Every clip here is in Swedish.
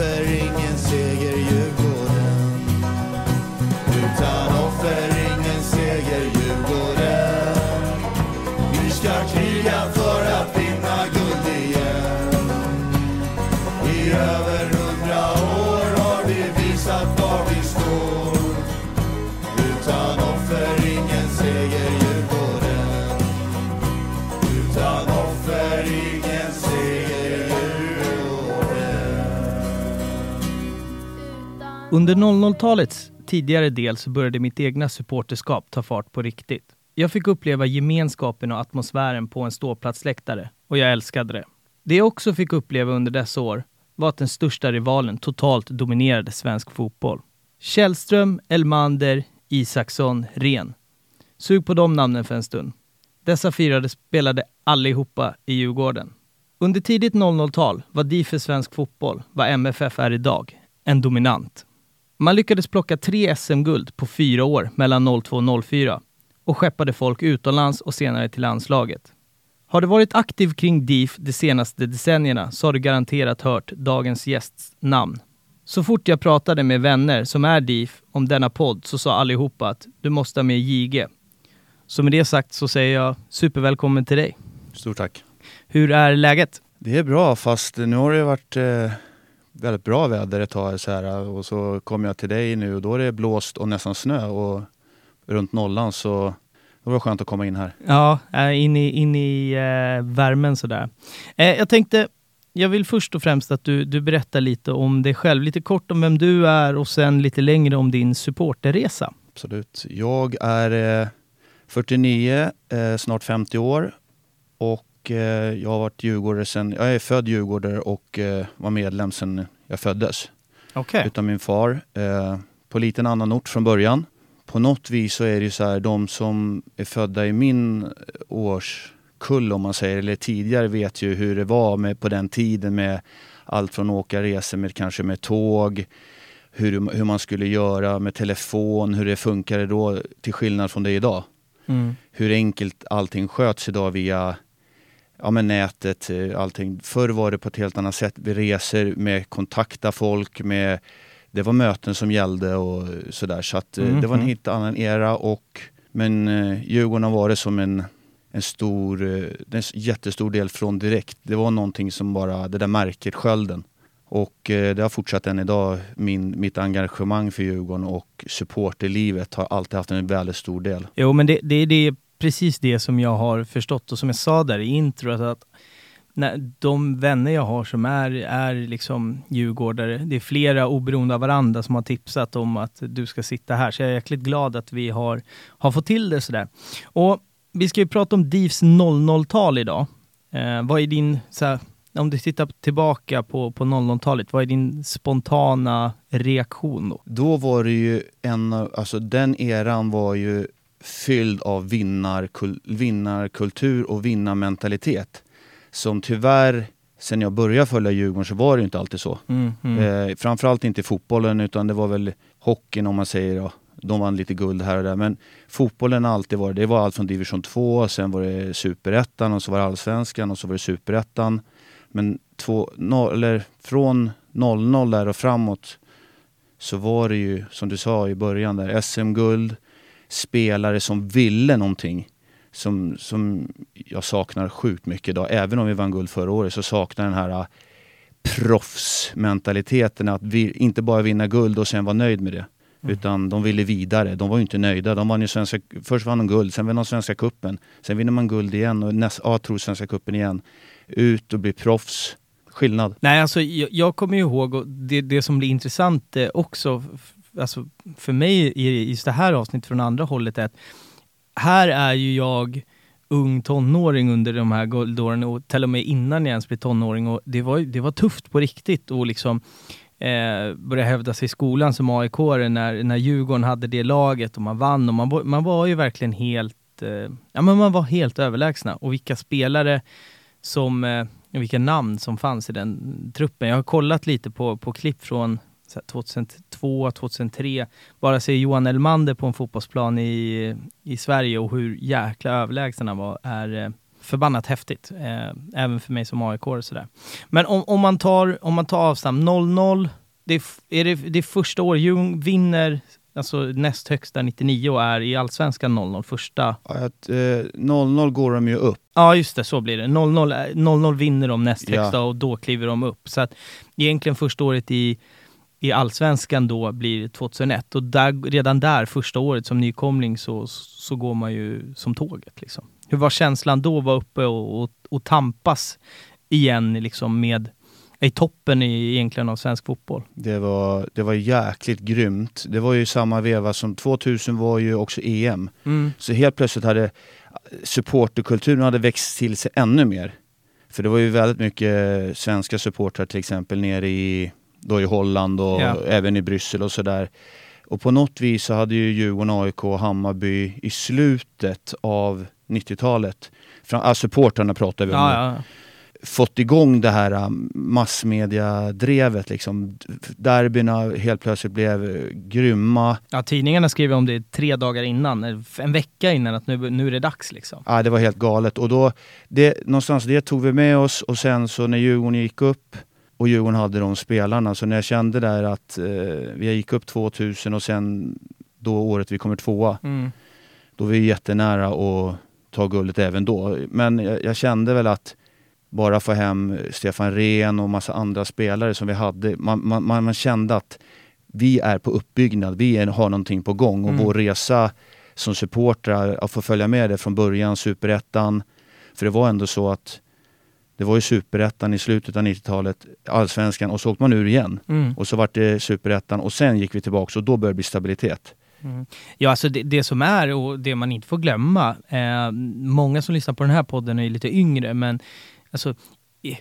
Very. Under 00-talets tidigare del så började mitt egna supporterskap ta fart på riktigt. Jag fick uppleva gemenskapen och atmosfären på en ståplatsläktare och jag älskade det. Det jag också fick uppleva under dessa år var att den största rivalen totalt dominerade svensk fotboll. Källström, Elmander, Isaksson, Ren. Sug på de namnen för en stund. Dessa fyra spelade allihopa i Djurgården. Under tidigt 00-tal var DIF för svensk fotboll, vad MFF är idag, en dominant. Man lyckades plocka tre SM-guld på fyra år mellan 02 och 04 och skeppade folk utomlands och senare till landslaget. Har du varit aktiv kring DIF de senaste decennierna så har du garanterat hört dagens gästs namn. Så fort jag pratade med vänner som är DIF om denna podd så sa allihopa att du måste ha med JG. Så med det sagt så säger jag supervälkommen till dig. Stort tack. Hur är läget? Det är bra, fast nu har det varit eh, väldigt bra väder ett tag så här, och så kom jag till dig nu och då är det blåst och nästan snö och runt nollan så det var skönt att komma in här. Ja, äh, in i, in i eh, värmen sådär. Eh, jag tänkte, jag vill först och främst att du, du berättar lite om dig själv, lite kort om vem du är och sen lite längre om din supporterresa. Absolut. Jag är eh, 49, eh, snart 50 år och eh, jag har varit djurgårdare sen, jag är född djurgårdare och eh, var medlem sen jag föddes. Okej. Utav min far. Eh, på lite en annan ort från början. På något vis så är det så här, de som är födda i min årskull om man säger, eller tidigare vet ju hur det var med, på den tiden med allt från åka resor med kanske med tåg, hur, hur man skulle göra med telefon, hur det funkade då till skillnad från det idag. Mm. Hur enkelt allting sköts idag via ja, men nätet, eh, allting. Förr var det på ett helt annat sätt. Vi reser med kontakta folk, med det var möten som gällde och sådär. Så att eh, det var en Mhm. helt annan era och men eh, Djurgården har varit som en, en stor, en jättestor del från direkt. Det var någonting som bara, det där märket, skölden. Och eh, det har fortsatt än idag. Min, mitt engagemang för Djurgården och supporterlivet har alltid haft en väldigt stor del. Jo, men det, det, det är precis det som jag har förstått och som jag sa där i introt att när de vänner jag har som är, är liksom djurgårdare, det är flera oberoende av varandra som har tipsat om att du ska sitta här. Så jag är jäkligt glad att vi har, har fått till det sådär. Och vi ska ju prata om DIVs 00-tal idag. Eh, vad är din, här, om du tittar tillbaka på, på 00-talet, vad är din spontana reaktion då? Då var det ju en, alltså den eran var ju fylld av vinnarkul, vinnarkultur och vinnarmentalitet. Som tyvärr, sen jag började följa Djurgården så var det ju inte alltid så. Mm, mm. Eh, framförallt inte i fotbollen utan det var väl hockeyn om man säger, ja, de vann lite guld här och där. Men fotbollen har alltid varit, det var allt från division 2, sen var det superettan och så var det allsvenskan och så var det superettan. Men två, no, eller från 00 där och framåt så var det ju, som du sa i början där, SM-guld, spelare som ville någonting. Som, som jag saknar sjukt mycket idag. Även om vi vann guld förra året så saknar den här äh, proffsmentaliteten. Att vi inte bara vinna guld och sen vara nöjd med det. Mm. Utan de ville vidare. De var ju inte nöjda. De vann ju svenska, först vann de guld, sen vann de Svenska kuppen. Sen vinner man guld igen och näst, ja, tror Svenska kuppen igen. Ut och bli proffs. Skillnad. Nej, alltså jag, jag kommer ju ihåg, och det, det som blir intressant eh, också, alltså för mig i just det här avsnittet från andra hållet är att här är ju jag ung tonåring under de här guldåren och till och med innan jag ens blev tonåring och det var, det var tufft på riktigt och liksom eh, börja hävda sig i skolan som aik när, när Djurgården hade det laget och man vann och man, var- man var ju verkligen helt, eh, ja men man var helt överlägsna och vilka spelare som, eh, vilka namn som fanns i den truppen. Jag har kollat lite på, på klipp från 2002, 2003. Bara se Johan Elmander på en fotbollsplan i, i Sverige och hur jäkla överlägsen han var är eh, förbannat häftigt. Eh, även för mig som AIK och sådär. Men om, om, man tar, om man tar avstamp 0-0, det är, är det, det är första året Djurgården vinner alltså näst högsta 99 och är i Allsvenskan 0-0 första. Ja, att, eh, 0-0 går de ju upp. Ja just det, så blir det. 0-0, 0-0 vinner de näst högsta Ja. och då kliver de upp. Så att egentligen första året i, i Allsvenskan då blir 2001 och där, redan där, första året som nykomling så, så går man ju som tåget liksom. Hur var känslan då att vara uppe och, och, och tampas igen liksom med i toppen i, egentligen av svensk fotboll? Det var, det var jäkligt grymt. Det var ju samma veva som 2000 var ju också EM. Så helt plötsligt hade supporterkulturen hade växt till sig ännu mer. För det var ju väldigt mycket svenska supportrar till exempel nere i, då i Holland och Ja. även i Bryssel och sådär. Och på något vis så hade ju Djurgården, AIK och Hammarby i slutet av 90-talet, fram- ah, supportrarna pratar vi om Ja, ja. fått igång det här um, massmediadrevet. Liksom. Derbyna helt plötsligt blev eh, grymma. ja, tidningarna skriver om det tre dagar innan, eller en vecka innan, att nu, nu är det dags liksom. Ja, det var helt galet. Och då, det, någonstans det tog vi med oss och sen så när Djurgården gick upp och Djurgården hade de spelarna, så när jag kände där att eh, vi gick upp 2000 och sen då året vi kommer tvåa, Mm. då var vi jättenära att ta guldet även då. Men jag, jag kände väl att bara få hem Stefan Rehn och massa andra spelare som vi hade, man, man, man, man kände att vi är på uppbyggnad, vi är, har någonting på gång och Mm. vår resa som supportrar, att få följa med det från början, superettan. För det var ändå så att det var ju superettan i slutet av 90-talet, allsvenskan och så åkte man ur igen. Mm. Och så vart det superettan och sen gick vi tillbaka och då började det bli stabilitet. Ja, alltså det, det som är och det man inte får glömma, eh, många som lyssnar på den här podden är lite yngre, men alltså,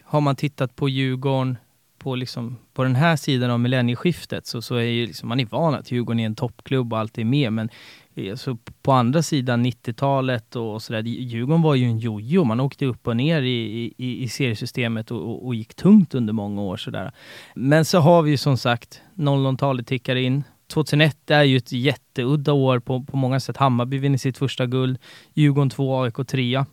har man tittat på Djurgården på, liksom, på den här sidan av millennieskiftet så, så är ju liksom, man är van att Djurgården är en toppklubb och allt är med, men Eh, så på andra sidan 90-talet och sådär, Djurgården var ju en jojo, man åkte upp och ner i, i, i seriesystemet och, och, och gick tungt under många år sådär. Men så har vi ju som sagt, 00-talet tickar in, 2001 är ju ett jätteudda år på, på många sätt. Hammarby vinner sitt första guld, Djurgården 2, AIK 3.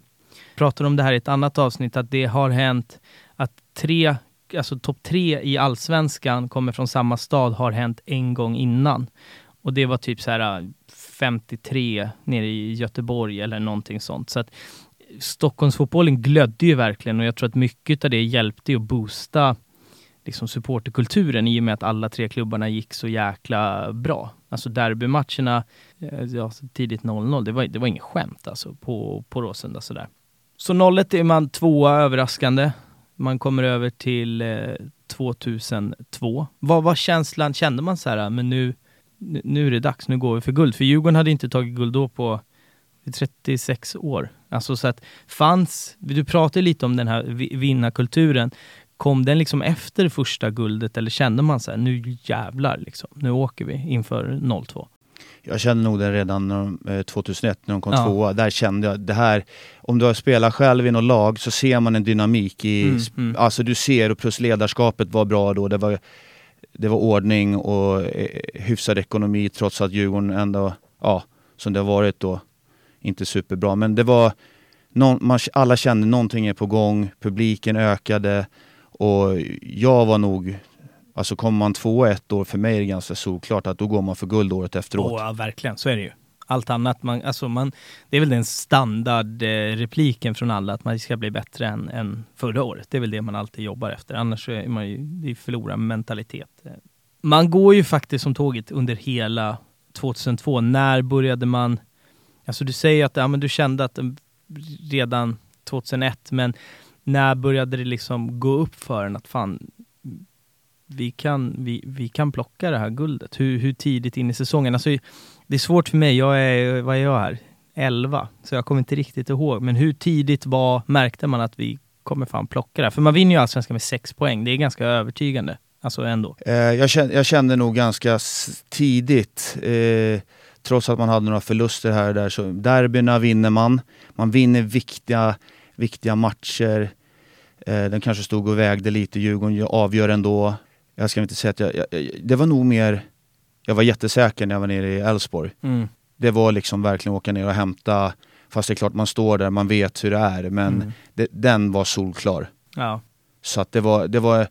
Pratar om det här i ett annat avsnitt, att det har hänt att tre, alltså topp tre i allsvenskan kommer från samma stad, har hänt en gång innan. Och det var typ så här 53 nere i Göteborg eller någonting sånt. Så att Stockholmsfotbollen glödde ju verkligen och jag tror att mycket av det hjälpte ju att boosta liksom supporterkulturen i och med att alla tre klubbarna gick så jäkla bra. Alltså derbymatcherna, eh, ja, tidigt 0-0, det var, det var inget skämt alltså på, på Råsunda sådär. Så 0-1 är man tvåa överraskande. Man kommer över till eh, 2002. Vad var känslan? Kände man så här, men nu, nu- är det dags, nu går vi för guld? För Djurgården hade inte tagit guld då på 36 år. Alltså så att fanns, du pratade lite om den här vi- vinnarkulturen. Kom den liksom efter första guldet eller kände man så här, nu jävlar liksom, nu åker vi inför 02? Jag kände nog det redan när de, eh, 2001 när de kom Ja. tvåa. Där kände jag det här, om du har spelat själv i något lag så ser man en dynamik i, Mm, mm. alltså du ser och plus ledarskapet var bra då. Det var, det var ordning och eh, hyfsad ekonomi trots att Djurgården ändå, ja, som det har varit då, inte superbra. Men det var, någon, man, alla kände någonting är på gång, publiken ökade och jag var nog Alltså kommer man två ett år, för mig är det ganska solklart att då går man för guld året efteråt. Oh, ja, verkligen, så är det ju. Allt annat, man, alltså man, det är väl den standardrepliken eh, från alla, att man ska bli bättre än, än förra året. Det är väl det man alltid jobbar efter, annars är man ju, det är förlorad mentalitet. Eh, man går ju faktiskt som tåget under hela 2002. När började man, alltså du säger att ja, men du kände att eh, redan 2001, men när började det liksom gå upp för en att fan, vi kan, vi, vi kan plocka det här guldet. Hur, hur tidigt in i säsongen? Alltså, det är svårt för mig, jag är, vad är jag här? 11, så jag kommer inte riktigt ihåg. Men hur tidigt var, märkte man att vi kommer fan plocka det här? För man vinner ju allsvenskan med 6 poäng, det är ganska övertygande. Alltså ändå. Eh, jag, kände, jag kände nog ganska tidigt, eh, trots att man hade några förluster här och där, så derbyna vinner man. Man vinner viktiga, viktiga matcher. Eh, den kanske stod och vägde lite, Djurgården avgör ändå. Jag ska inte säga att jag, jag, jag, det var nog mer, jag var jättesäker när jag var nere i Elfsborg. Mm. Det var liksom verkligen åka ner och hämta Fast det är klart man står där, man vet hur det är. Men Mm. det, den var solklar. Ja. Så att det var, det var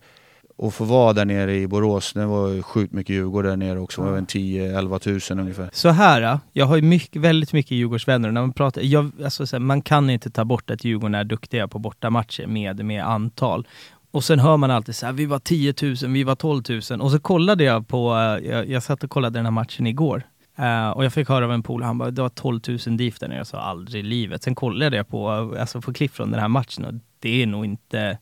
att få vara där nere i Borås, det var ju sjukt mycket Djurgård där nere också. En 10-11 tusen ungefär. Så här, ja. jag har ju mycket, väldigt mycket Djurgårdsvänner. När man, pratar, jag, alltså, här, man kan inte ta bort att Djurgården är duktiga på bortamatcher med, med antal. Och sen hör man alltid så här, vi var 10 000, vi var 12 000. Och så kollade jag på, eh, jag, jag satt och kollade den här matchen igår. Eh, och jag fick höra av en polare, han bara, det var 12 000 DIF där nere. Jag sa aldrig i livet. Sen kollade jag på, eh, alltså, på klipp från den här matchen och det är nog inte,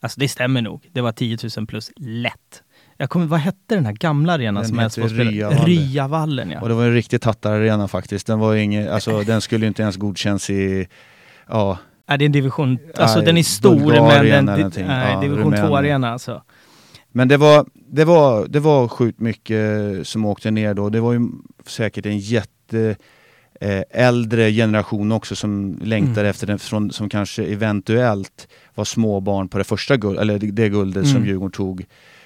alltså det stämmer nog. Det var 10 000 plus lätt. Jag kommer, vad hette den här gamla arenan Den som Elfsborg spelade? Ryavallen. Ja. Och det var en riktig tattararena faktiskt. Den, var inget, alltså, den skulle inte ens godkännas i, ja, Ja, det är en division, alltså Nej, den är stor Bulgarien men den, nej, Ja, division Rumänien. 2-arena alltså. Men det var, det var, det var sjukt mycket som åkte ner då. Det var ju säkert en jätte eh, äldre generation också som längtade Mm. efter den, från, som kanske eventuellt var småbarn på det första guld, eller det, det guldet som Mm. Djurgården tog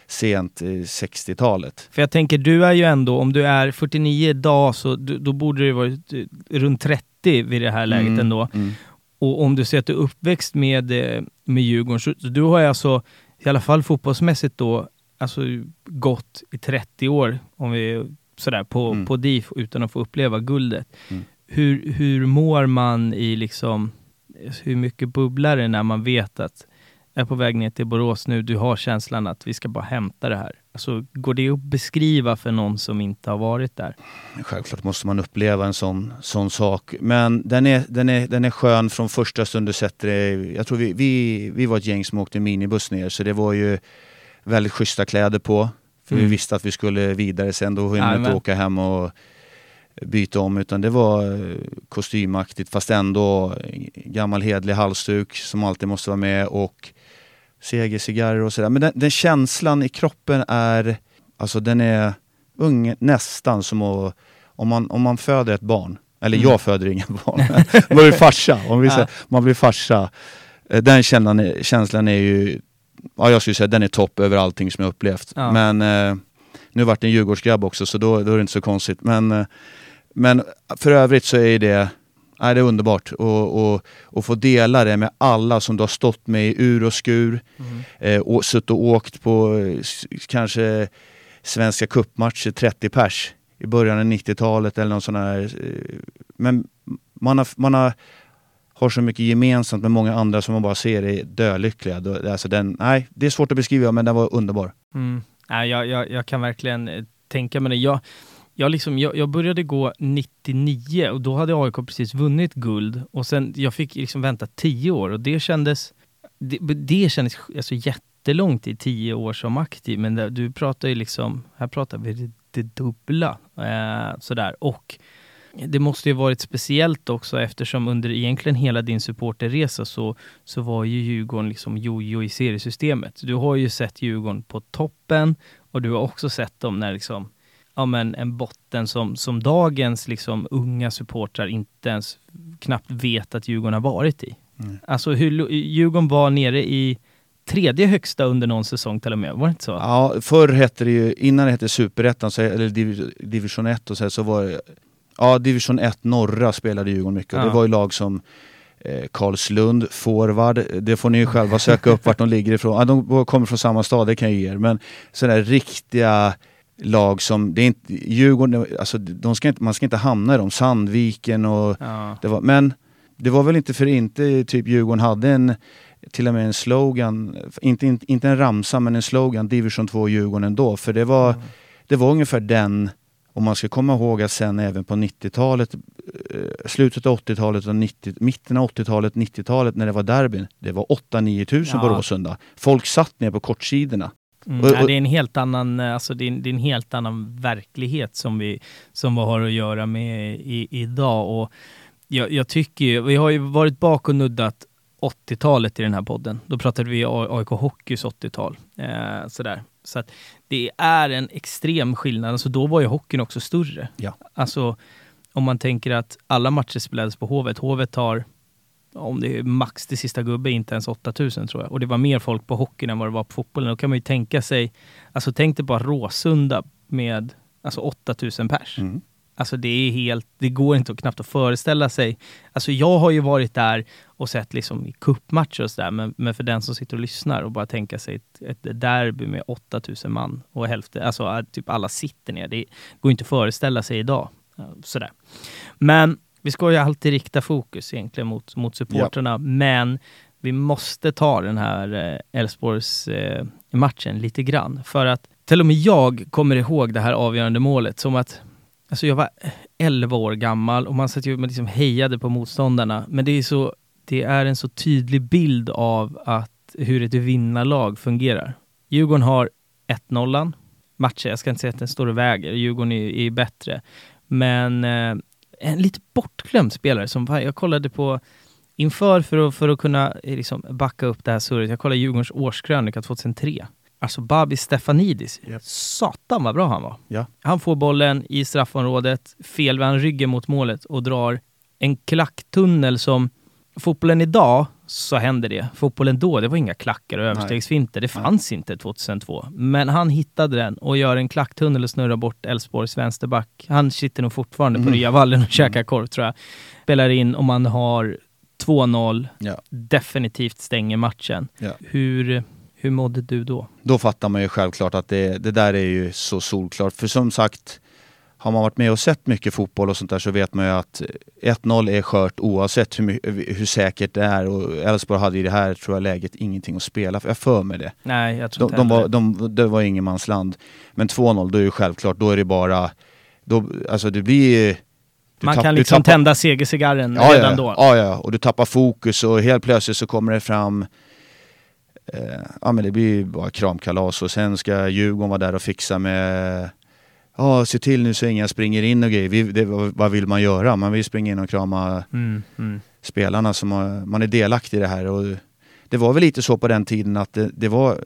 sent i 60-talet. För jag tänker, du är ju ändå, om du är 49 idag så du, då borde du varit eh, runt 30 vid det här läget Mm, ändå. Mm. Och om du säger att du är uppväxt med, eh, med Djurgården, så så du har ju alltså, i alla fall fotbollsmässigt då, alltså gått i 30 år, om vi sådär, på, Mm. på DIF utan att få uppleva guldet. Mm. Hur, hur mår man i liksom, hur mycket bubblar det när man vet att är på väg ner till Borås nu, du har känslan att vi ska bara hämta det här. Alltså, går det att beskriva för någon som inte har varit där? Självklart måste man uppleva en sån, sån sak. Men den är, den, är, den är skön från första stund du sätter dig. Jag tror vi, vi, vi var ett gäng som åkte minibuss ner så det var ju väldigt schyssta kläder på. För Mm. vi visste att vi skulle vidare sen. Då hinner man inte åka hem och byta om utan det var eh, kostymaktigt fast ändå gammal hedlig halsduk som alltid måste vara med och segercigarrer och sådär. Men den, den känslan i kroppen är, alltså den är ung, nästan som att, om man, om man föder ett barn, eller Mm. jag föder ingen barn, man blir farsa, om vi säger, man blir farsa. Eh, Den känslan känslan är ju, ja jag skulle säga den är topp över allting som jag upplevt. Ja. Men eh, nu vart det en Djurgårdsgrabb också så då, då är det inte så konstigt. Men, eh, men för övrigt så är det, nej, det är underbart och, och, och få dela det med alla som du har stått med i ur och skur. Mm. Eh, och suttit och åkt på eh, kanske svenska cupmatcher 30 pers i början av 90-talet eller någon sån här. Eh, men man har, man har, har så mycket gemensamt med många andra som man bara ser är dölyckliga. Alltså den, nej, det är svårt att beskriva men den var underbar. Mm. Nej, jag, jag, jag kan verkligen eh, tänka mig det. Jag, jag, liksom, jag, jag började gå 99 och då hade AIK precis vunnit guld och sen jag fick liksom vänta 10 år och det kändes, det, det kändes alltså jättelångt i 10 år som aktiv men det, du pratar ju liksom, här pratar vi det, det dubbla eh, sådär och det måste ju varit speciellt också eftersom under egentligen hela din supporterresa så, så var ju Djurgården liksom jojo i seriesystemet. Du har ju sett Djurgården på toppen och du har också sett dem när liksom, ja men en botten som, som dagens liksom unga supportrar inte ens knappt vet att Djurgården har varit i. Mm. Alltså hur, Djurgården var nere i tredje högsta under någon säsong till och med, var det inte så? Ja, förr hette det ju, innan det hette Superettan, eller div, division 1 och så, här, så var det, ja division 1 norra spelade Djurgården mycket. Och Ja. Det var ju lag som eh, Karlslund, forward, det får ni ju själva söka upp vart de ligger ifrån. Ja, de kommer från samma stad, det kan jag ge er. Men sådana riktiga lag som, det är inte, Djurgården, alltså de ska inte, man ska inte hamna i dem, Sandviken och Ja. det var, men det var väl inte för inte typ Djurgården hade en, till och med en slogan, inte, inte, inte en ramsa men en slogan, Division 2 Djurgården ändå. För det var, Mm. det var ungefär den, om man ska komma ihåg att sen även på 90-talet, eh, slutet av 80-talet och 90, mitten av 80-talet, 90-talet när det var derbyn, det var 8-9 tusen på Ja. Råsunda. Folk satt ner på kortsidorna. Mm, Och- det är en helt annan, eh, alltså det är, det är en helt annan verklighet som vi, som vi har att göra med i, idag. Och jag, jag tycker ju, vi har ju varit bak och nuddat 80-talet i den här podden. Då pratade vi AIK Hockeys 80-tal. Eh, sådär. Så att det är en extrem skillnad. Alltså då var ju hockeyn också större. Ja. Alltså om man tänker att alla matcher spelades på Hovet. Hovet har om det är max till sista gubbe, inte ens 8000 tror jag. Och det var mer folk på hockeyn än vad det var på fotbollen. Då kan man ju tänka sig, alltså tänk dig bara Råsunda med alltså 8000 pers. Mm. Alltså det är helt, det går inte att knappt att föreställa sig. Alltså jag har ju varit där och sett liksom i cupmatcher och sådär, men, men för den som sitter och lyssnar och bara tänka sig ett, ett derby med 8000 man och hälften, alltså typ alla sitter ner. Det går inte att föreställa sig idag. Sådär. Men vi ska ju alltid rikta fokus egentligen mot, mot supporterna, ja. men vi måste ta den här eh, matchen lite grann. För att till och med jag kommer ihåg det här avgörande målet som att Alltså jag var 11 år gammal och man satt ju och liksom hejade på motståndarna. Men det är, så, det är en så tydlig bild av att hur ett vinnarlag fungerar. Djurgården har 1-0 matcher. Jag ska inte säga att den står och väger. Djurgården är, är bättre. Men eh, en lite bortglömd spelare som jag kollade på inför för att, för att kunna eh, liksom backa upp det här surret. Jag kollade Djurgårdens årskrönika 2003. Alltså Babis Stefanidis. Yep. Satan vad bra han var. Ja. Han får bollen i straffområdet, felvänd ryggen mot målet och drar en klacktunnel som fotbollen idag så händer det. Fotbollen då, det var inga klackar och överstegsfinter. Det fanns Nej. inte 2002. Men han hittade den och gör en klacktunnel och snurrar bort Elfsborgs vänsterback. Han sitter nog fortfarande mm. på Ryavallen och käkar mm. korv tror jag. Spelar in om man har 2-0, ja. definitivt stänger matchen. Ja. Hur, hur mådde du då? Då fattar man ju självklart att det, det där är ju så solklart. För som sagt, har man varit med och sett mycket fotboll och sånt där så vet man ju att 1-0 är skört oavsett hur, hur säkert det är. Och Elfsborg hade i det här tror jag läget ingenting att spela för. Jag för mig det. Nej, jag tror de, de var, de, Det var ingenmansland. Men 2-0, då är det självklart, då är det bara... Då, alltså det blir man tapp, kan liksom tappar, tända segercigarren ja, redan ja, då. Ja, ja, och du tappar fokus och helt plötsligt så kommer det fram eh, ja men det blir ju bara kramkalas och sen ska Djurgården vara där och fixa med Ja, se till nu så ingen springer in och grejer. Vi, det, vad vill man göra? Man vill springa in och krama mm, mm. spelarna som har, man är delaktig i det här. Och det var väl lite så på den tiden att det, det var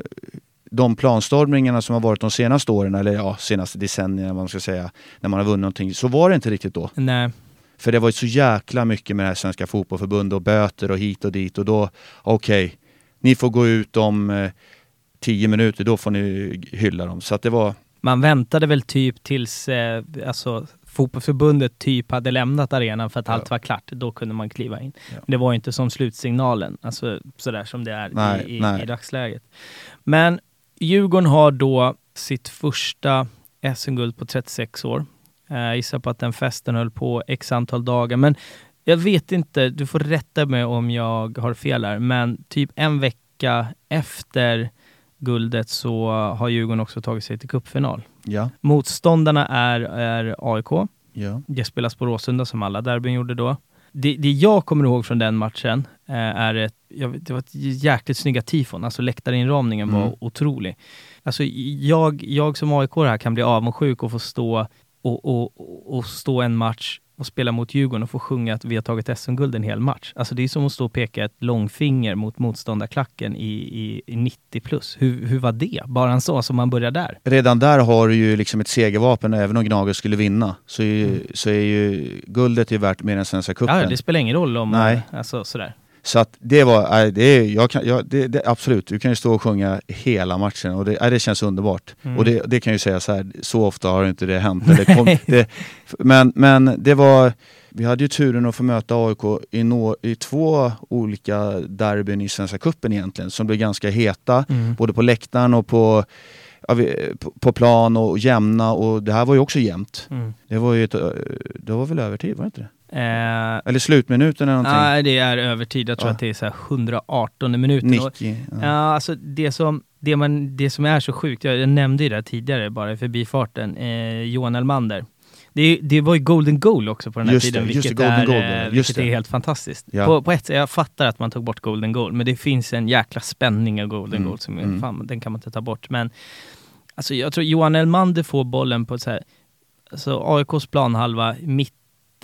de planstormningarna som har varit de senaste åren, eller ja, senaste decennierna man ska säga, när man har vunnit någonting, så var det inte riktigt då. Nej. För det var ju så jäkla mycket med det här Svenska Fotbollförbundet och böter och hit och dit och då, okej, okay, ni får gå ut om eh, tio minuter, då får ni hylla dem. Så att det var... Man väntade väl typ tills eh, alltså, fotbollsförbundet typ hade lämnat arenan för att ja. allt var klart. Då kunde man kliva in. Ja. Det var inte som slutsignalen, alltså sådär som det är nej, i, i, i, dagsläget. Men Djurgården har då sitt första SM-guld på 36 år. Eh, jag gissar på att den festen höll på x antal dagar. Men jag vet inte, du får rätta mig om jag har fel här, men typ en vecka efter guldet så har Djurgården också tagit sig till cupfinal. Ja. Motståndarna är, är AIK. Ja. Det spelas på Råsunda som alla derbyn gjorde då. Det, det jag kommer ihåg från den matchen eh, är ett, jag, det var ett jäkligt snygga tifon, alltså läktarinramningen mm. var otrolig. Alltså jag, jag som AIK här kan bli avundsjuk och få stå och, och, och stå en match och spela mot Djurgården och få sjunga att vi har tagit SM-guld en hel match. Alltså det är som att stå och peka ett långfinger mot motståndarklacken i, i, i 90 plus. Hur, hur var det? Bara en så, som man börjar där. Redan där har du ju liksom ett segervapen, även om Gnaget skulle vinna. Så är, mm. så är ju guldet är värt mer än Svenska cupen. Ja, det spelar ingen roll om... Nej. Alltså, sådär. Så att det var, det är, jag kan, jag, det, det, absolut, du kan ju stå och sjunga hela matchen och det, det känns underbart. Mm. Och det, det kan ju säga så här, så ofta har inte det hänt. Det kom, men, men det var, vi hade ju turen att få möta AIK i, no, i två olika derbyn i Svenska Cupen egentligen, som blev ganska heta, mm. både på läktaren och på på plan och jämna och det här var ju också jämnt. Mm. Det var ju ett, det var väl övertid, var det inte det? Eh, eller slutminuten eller någonting? Nej, det är övertid. Jag tror ja. att det är så 118 minuter. 90, ja. ja. alltså det som, det, man, det som är så sjukt, jag, jag nämnde ju det tidigare bara i förbifarten, eh, Johan Elmander. Det, det, var ju golden goal också på den här just tiden, det, vilket, det, är, goal, eh, vilket är helt fantastiskt. Ja. På, på, ett sätt, jag fattar att man tog bort golden goal, men det finns en jäkla spänning i golden mm. goal som mm. fan, den kan man inte ta bort. Men alltså, jag tror Johan Elmander får bollen på så här, alltså AIKs planhalva, mitt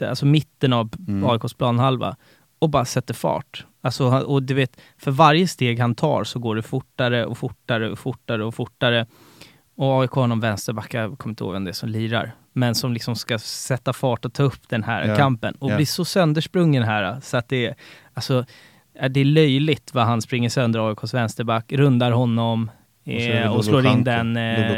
alltså mitten av mm. AIKs planhalva och bara sätter fart. Alltså, och du vet, för varje steg han tar så går det fortare och fortare och fortare och fortare. Och AIK har någon vänsterback, jag kommer inte ihåg vem det är som lirar, men som liksom ska sätta fart och ta upp den här ja. kampen och ja. blir så söndersprungen här så att det är, alltså, det är löjligt vad han springer sönder AIKs vänsterback, rundar honom, Eh, och slår in den... Eh.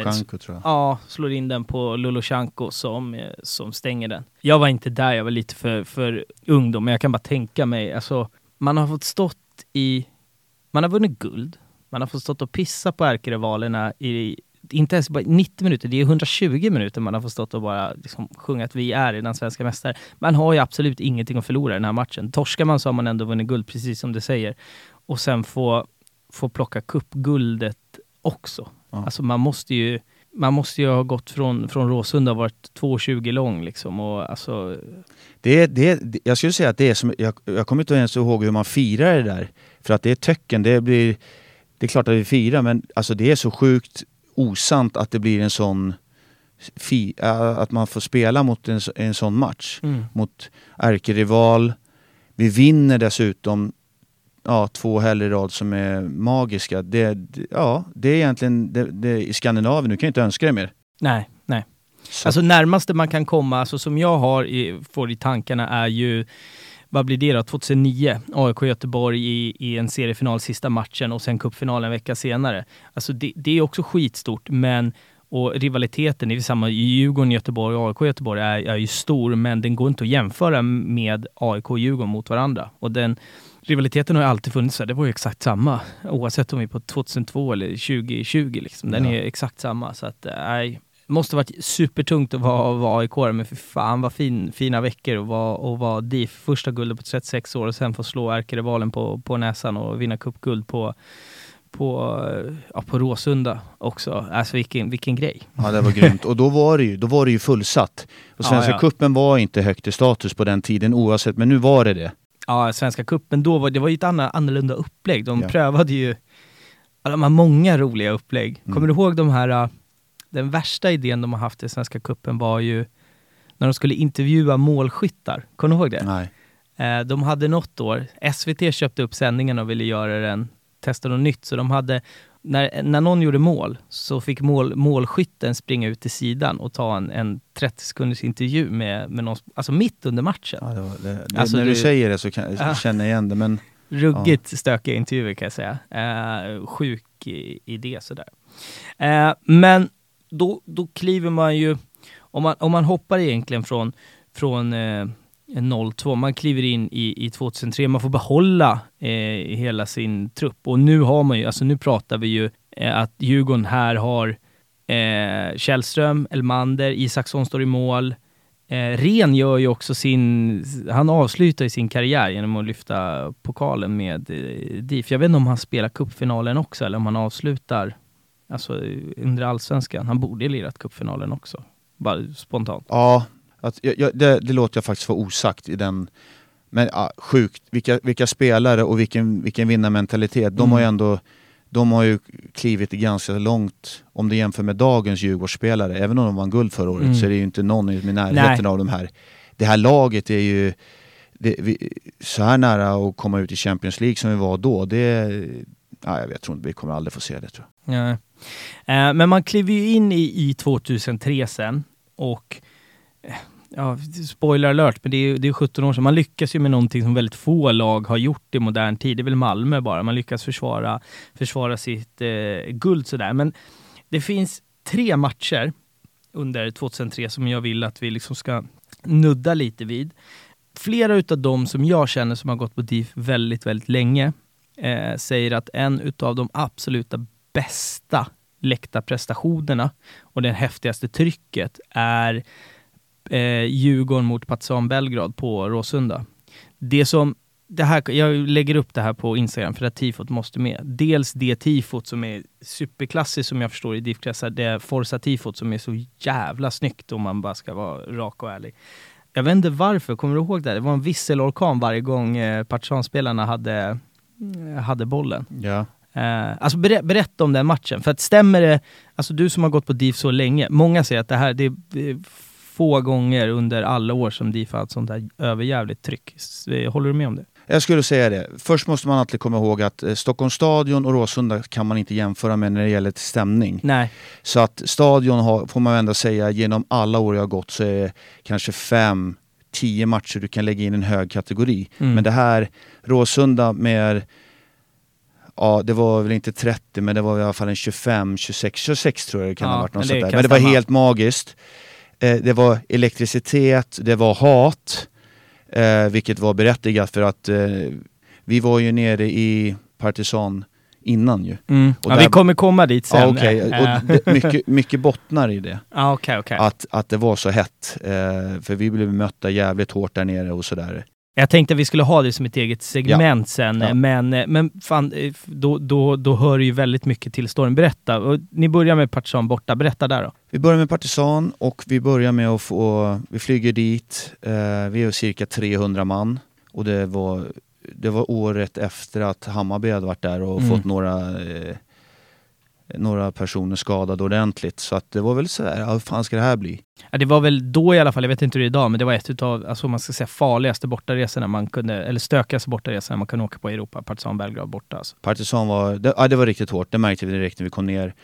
Ja, slår in den på Luloshanko som, eh, som stänger den. Jag var inte där, jag var lite för, för ung då, men jag kan bara tänka mig, alltså man har fått stått i... Man har vunnit guld, man har fått stått och pissa på ärkerivalerna i inte ens bara 90 minuter, det är 120 minuter man har fått stått och bara liksom sjunga att vi är den svenska mästare. Man har ju absolut ingenting att förlora i den här matchen. Torskar man så har man ändå vunnit guld, precis som du säger. Och sen få, få plocka cupguldet också. Ja. Alltså man måste ju man måste ju ha gått från, från Råsunda och varit 2,20 lång liksom. Och alltså... det, det, jag skulle säga att det är som, jag, jag kommer inte ens ihåg hur man firar det där. För att det är töcken, det blir, det är klart att vi firar men alltså det är så sjukt osant att det blir en sån fi, att man får spela mot en, en sån match. Mm. Mot ärkerival. Vi vinner dessutom ja, två helger i rad som är magiska. Det, ja, det är egentligen det, det, i Skandinavien. Du kan inte önska dig mer. Nej, nej. Så. Alltså närmaste man kan komma, alltså som jag har i, får i tankarna är ju vad blir det då? 2009, AIK Göteborg i, i en seriefinal sista matchen och sen cupfinal en vecka senare. Alltså det, det är också skitstort, men och rivaliteten, det är samma Djurgården, Göteborg och AIK Göteborg är, är ju stor, men den går inte att jämföra med AIK och Djurgården mot varandra. Och den rivaliteten har ju alltid funnits, det var ju exakt samma oavsett om vi är på 2002 eller 2020. Liksom. Den ja. är exakt samma. Så att, nej, måste varit supertungt att vara, vara aik men för fan vad fin, fina veckor och vara, och vara DIF. Första guldet på 36 år och sen få slå ärkerivalen på, på näsan och vinna cupguld på på, ja, på Råsunda också. Alltså vilken, vilken grej. Ja det var grymt. Och då var det ju, då var det ju fullsatt. Och Svenska ja, ja. kuppen var inte högt i status på den tiden oavsett, men nu var det det. Ja, Svenska kuppen då var det var ju ett annorlunda upplägg. De ja. prövade ju, de har många roliga upplägg. Mm. Kommer du ihåg de här den värsta idén de har haft i Svenska Kuppen var ju när de skulle intervjua målskyttar. Kommer du ihåg det? Nej. Eh, de hade något år, SVT köpte upp sändningen och ville göra den, testa något nytt, så de hade när, när någon gjorde mål så fick mål, målskytten springa ut till sidan och ta en, en 30 sekunders intervju med, med någon, alltså mitt under matchen. Ja, det det, det, alltså när du, du, säger det så kan jag känna igen det men... Ruggigt ja. stökiga intervjuer kan jag säga. Eh, sjuk idé sådär. Eh, men då, då kliver man ju, om man, om man hoppar egentligen från, från eh, 02, man kliver in i, i 2003, man får behålla eh, hela sin trupp. Och nu har man ju, alltså nu pratar vi ju eh, att Djurgården här har eh, Källström, Elmander, Isaksson står i mål. Eh, Ren gör ju också sin, han avslutar ju sin karriär genom att lyfta pokalen med eh, DIF. Jag vet inte om han spelar cupfinalen också eller om han avslutar Alltså under allsvenskan. Han borde ju lirat cupfinalen också. Bara spontant. Ja, att, ja, det, det, låter jag faktiskt vara osagt i den... Men ja, sjukt, vilka, vilka spelare och vilken, vilken vinnarmentalitet. De mm. har ju ändå de har ju klivit ganska långt om du jämför med dagens Djurgårdsspelare. Även om de vann guld förra året mm. så är det ju inte någon i närheten Nej. av de här. Det här laget är ju det, vi, så här nära att komma ut i Champions League som vi var då. Det, ja, jag, vet, jag tror inte vi kommer aldrig få se det tror jag. Ja. Eh, men man kliver ju in i, i 2003 sen och ja, spoiler alert, men det är, det är 17 år sedan. Man lyckas ju med någonting som väldigt få lag har gjort i modern tid. Det är väl Malmö bara. Man lyckas försvara, försvara sitt eh, guld sådär. Men det finns tre matcher under 2003 som jag vill att vi liksom ska nudda lite vid. Flera utav dem som jag känner som har gått på DIF väldigt, väldigt länge eh, säger att en utav de absoluta bästa läktarprestationerna och det häftigaste trycket är eh, Djurgården mot Partizan Belgrad på Råsunda. Det som det här, jag lägger upp det här på Instagram för att tifot måste med. Dels det tifot som är superklassiskt som jag förstår i DIF-kretsar, det Forza-tifot som är så jävla snyggt om man bara ska vara rak och ärlig. Jag vet inte varför, kommer du ihåg det? Det var en visselorkan varje gång eh, Partisanspelarna hade, eh, hade bollen. Ja. Uh, alltså ber berätta om den matchen, för att stämmer det, alltså du som har gått på DIF så länge, många säger att det här, det är få gånger under alla år som DIF har haft sånt här överjävligt tryck. Håller du med om det? Jag skulle säga det. Först måste man alltid komma ihåg att eh, Stockholms stadion och Råsunda kan man inte jämföra med när det gäller stämning. Nej. Så att stadion har, får man ändå säga, genom alla år jag har gått så är det kanske fem, tio matcher du kan lägga in en hög kategori. Mm. Men det här, Råsunda med ja, det var väl inte 30 men det var i alla fall en 25, 26, 26 tror jag det kan Ja, ha varit. Något sånt där. Men det var helt magiskt. Eh, det var elektricitet, det var hat, eh, vilket var berättigat för att eh, vi var ju nere i Partisan innan ju. Mm. Och Ja, där- vi kommer komma dit sen. Okej. Eh, Och det, mycket, mycket bottnar i det. Ja, okej, okej. Att, att det var så hett. Eh, för vi blev mötta jävligt hårt där nere och sådär. Jag tänkte att vi skulle ha det som ett eget segment sen, Ja. men, men fan, eh, då, då, då hör det ju väldigt mycket till storyn. Berätta, och ni börjar med Partizan borta, berätta där då. Vi börjar med Partisan och vi börjar med att få, vi flyger dit, eh, vi är cirka 300 man och det var, det var året efter att Hammarby hade varit där och Mm. fått några, eh, några personer skadade ordentligt. Så att det var väl sådär, ja, hur fan ska det här bli? Ja, det var väl då i alla fall, jag vet inte hur det är idag, men det var ett av, alltså man ska säga farligaste bortaresorna man kunde, eller stökigaste bortaresorna man kunde åka på i Europa, Partizan Belgrad borta alltså. Partisan var, det, ja, det var riktigt hårt, det märkte vi direkt när vi kom ner.